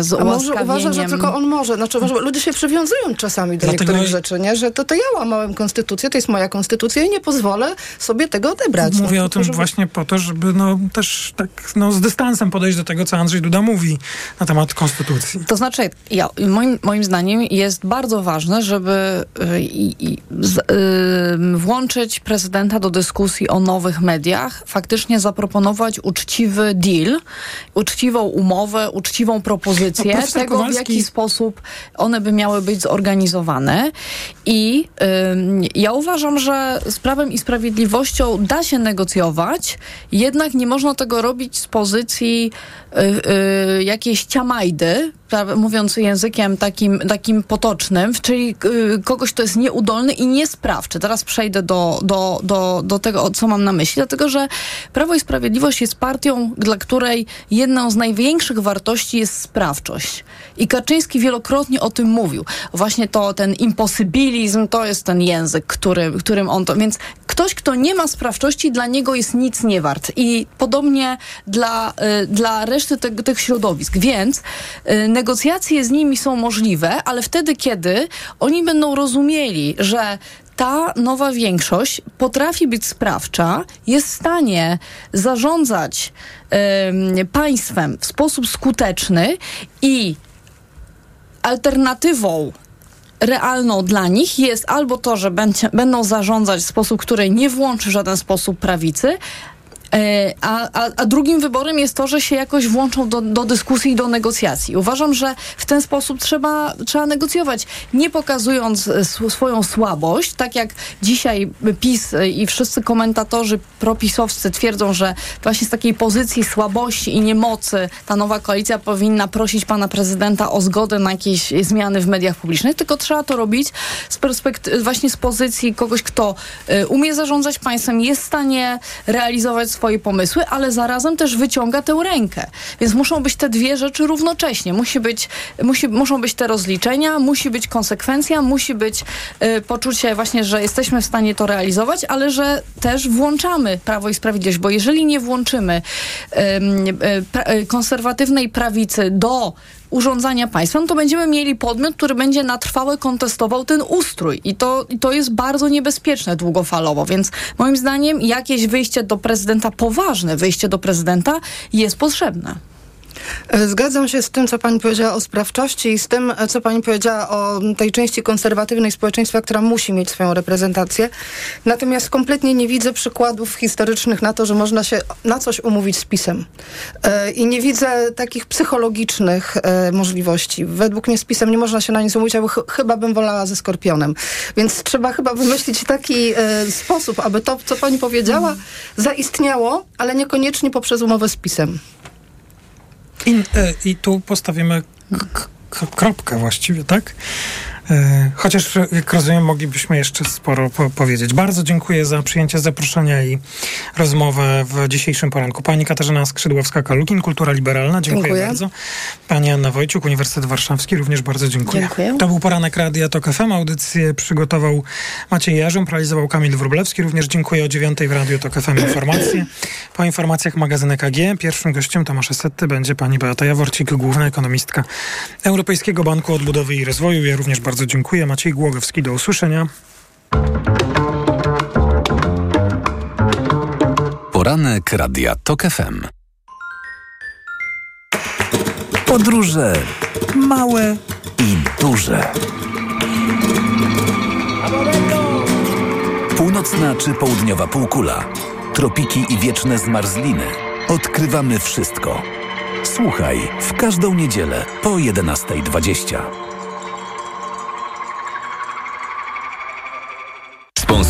z A może uważa, że tylko on może. Znaczy, może ludzie się przywiązują czasami do Dlatego- niektórych rzeczy, nie? Że to, to ja łamałem konstytucję, to jest moja konstytucja i nie pozwolę sobie tego odebrać. Mówię no, o tym żeby- właśnie po to, żeby no, też tak no, z dystansem podejść do tego, co Andrzej Duda mówi na temat konstytucji. To znaczy, ja, moim, moim zdaniem jest bardzo ważne, żeby y, i, i, z, y, włączyć prezydenta do dyskusji o nowych mediach, faktycznie zaproponować uczciwy deal, uczciwą umowę, uczciwą propozycję No, profesor tego, w Kowalski- jaki sposób one by miały być zorganizowane. I ym, ja uważam, że z Prawem i Sprawiedliwością da się negocjować, jednak nie można tego robić z pozycji y, y, jakiejś ciamajdy, mówiąc językiem takim, takim potocznym, czyli y, kogoś, kto jest nieudolny i niesprawczy. Teraz przejdę do, do, do, do tego, co mam na myśli, dlatego że Prawo i Sprawiedliwość jest partią, dla której jedną z największych wartości jest sprawczość. I Kaczyński wielokrotnie o tym mówił. Właśnie to, ten imposybilizm, to jest ten język, który, którym on to... Więc ktoś, kto nie ma sprawczości, dla niego jest nic nie wart. I podobnie dla, y, dla reszty te, tych środowisk. Więc y, negocjacje z nimi są możliwe, ale wtedy, kiedy oni będą rozumieli, że ta nowa większość potrafi być sprawcza, jest w stanie zarządzać em, państwem w sposób skuteczny i alternatywą realną dla nich jest albo to, że będzie, będą zarządzać w sposób, który nie włączy w żaden sposób prawicy, A, a, a drugim wyborem jest to, że się jakoś włączą do, do dyskusji i do negocjacji. Uważam, że w ten sposób trzeba, trzeba negocjować, nie pokazując e, sw- swoją słabość, tak jak dzisiaj PiS e, i wszyscy komentatorzy propisowscy twierdzą, że właśnie z takiej pozycji słabości i niemocy ta nowa koalicja powinna prosić pana prezydenta o zgodę na jakieś zmiany w mediach publicznych, tylko trzeba to robić z perspektywy, właśnie z pozycji kogoś, kto e, umie zarządzać państwem, jest w stanie realizować pomysły, ale zarazem też wyciąga tę rękę. Więc muszą być te dwie rzeczy równocześnie. Musi być, musi, muszą być te rozliczenia, musi być konsekwencja, musi być e, poczucie właśnie, że jesteśmy w stanie to realizować, ale że też włączamy Prawo i Sprawiedliwość, bo jeżeli nie włączymy pra, e, konserwatywnej prawicy do urządzania państwem, to będziemy mieli podmiot, który będzie na trwałe kontestował ten ustrój. I to, I to jest bardzo niebezpieczne długofalowo. Więc moim zdaniem jakieś wyjście do prezydenta, poważne wyjście do prezydenta jest potrzebne. Zgadzam się z tym, co pani powiedziała o sprawczości i z tym, co pani powiedziała o tej części konserwatywnej społeczeństwa, która musi mieć swoją reprezentację. Natomiast kompletnie nie widzę przykładów historycznych na to, że można się na coś umówić z pisem. E, I nie widzę takich psychologicznych e, możliwości. Według mnie z pisem nie można się na nic umówić, albo ch chyba bym wolała ze Skorpionem. Więc trzeba chyba wymyślić taki e, sposób, aby to, co pani powiedziała, zaistniało, ale niekoniecznie poprzez umowę z pisem. I, e, I tu postawimy kropkę właściwie, tak? E, Chociaż, jak rozumiem, moglibyśmy jeszcze sporo po powiedzieć. Bardzo dziękuję za przyjęcie zaproszenia i rozmowę w dzisiejszym poranku. Pani Katarzyna Skrzydłowska-Kalukin, Kultura Liberalna, dziękuję, Dziękuję. bardzo. Pani Anna Wojciuk, Uniwersytet Warszawski, również bardzo dziękuję. Dziękuję. To był poranek Radia Tok FM. Audycję przygotował Maciej Jarząb, realizował Kamil Wróblewski. Również dziękuję o dziewiątej w Radiu Tok FM informacje. Po informacjach magazyny KG pierwszym gościem Tomasza Setty będzie pani Beata Jaworcik, główna ekonomistka Europejskiego Banku Odbudowy i Rozwoju. Ja również bardzo dziękuję. Maciej Głogowski, do usłyszenia. Poranek Radia TOK FM. Podróże małe i duże. Północna czy południowa półkula, tropiki i wieczne zmarzliny. Odkrywamy wszystko. Słuchaj w każdą niedzielę po 11.20.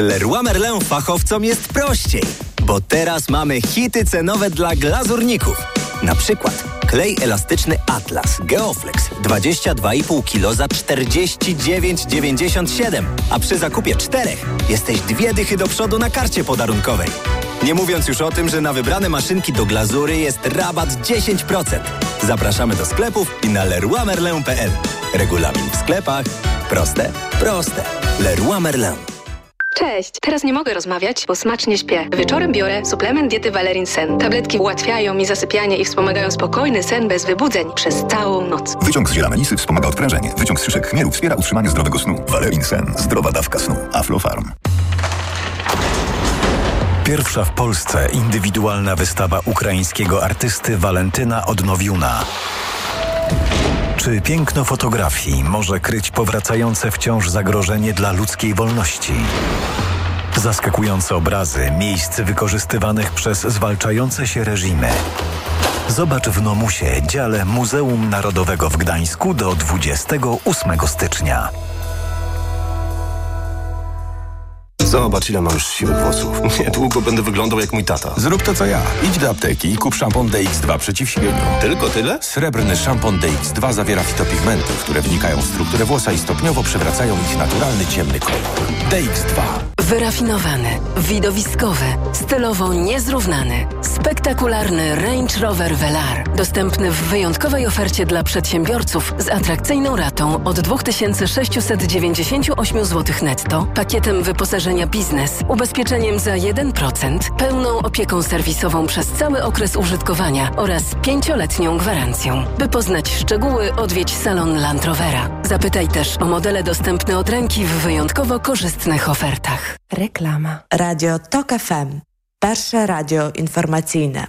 Leroy Merlin fachowcom jest prościej, bo teraz mamy hity cenowe dla glazurników. Na przykład klej elastyczny Atlas Geoflex 22,5 kg za 49,97, a przy zakupie czterech jesteś dwie dychy do przodu na karcie podarunkowej. Nie mówiąc już o tym, że na wybrane maszynki do glazury jest rabat 10%. Zapraszamy do sklepów i na leroymerlin.pl. Regulamin w sklepach. Proste, proste. Leroy Merlin. Cześć, teraz nie mogę rozmawiać, bo smacznie śpię. Wieczorem biorę suplement diety Valerin Sen. Tabletki ułatwiają mi zasypianie i wspomagają spokojny sen bez wybudzeń przez całą noc. Wyciąg z ziela melisy wspomaga odprężenie. Wyciąg z szyszek chmielu wspiera utrzymanie zdrowego snu. Valerin Sen. Zdrowa dawka snu. Aflofarm. Pierwsza w Polsce indywidualna wystawa ukraińskiego artysty Walentyna Odnowiuna. Czy piękno fotografii może kryć powracające wciąż zagrożenie dla ludzkiej wolności? Zaskakujące obrazy miejsc wykorzystywanych przez zwalczające się reżimy. Zobacz w Nomusie, dziale Muzeum Narodowego w Gdańsku do 28 stycznia. Zobacz, ile mam już siwych włosów. Niedługo będę wyglądał jak mój tata. Zrób to, co ja. Idź do apteki i kup szampon DX2 przeciw siwieniu. Tylko tyle? Srebrny szampon DX2 zawiera fitopigmenty, które wnikają w strukturę włosa i stopniowo przywracają ich naturalny, ciemny kolor. DX2. Wyrafinowany, widowiskowy, stylowo niezrównany, spektakularny Range Rover Velar. Dostępny w wyjątkowej ofercie dla przedsiębiorców z atrakcyjną ratą od 2698 zł netto, pakietem wyposażenia biznes, ubezpieczeniem za 1%, pełną opieką serwisową przez cały okres użytkowania oraz pięcioletnią gwarancją. By poznać szczegóły, odwiedź salon Land Rovera. Zapytaj też o modele dostępne od ręki w wyjątkowo korzystnych ofertach. Reklama. Radio TOK FM. Pierwsze radio informacyjne.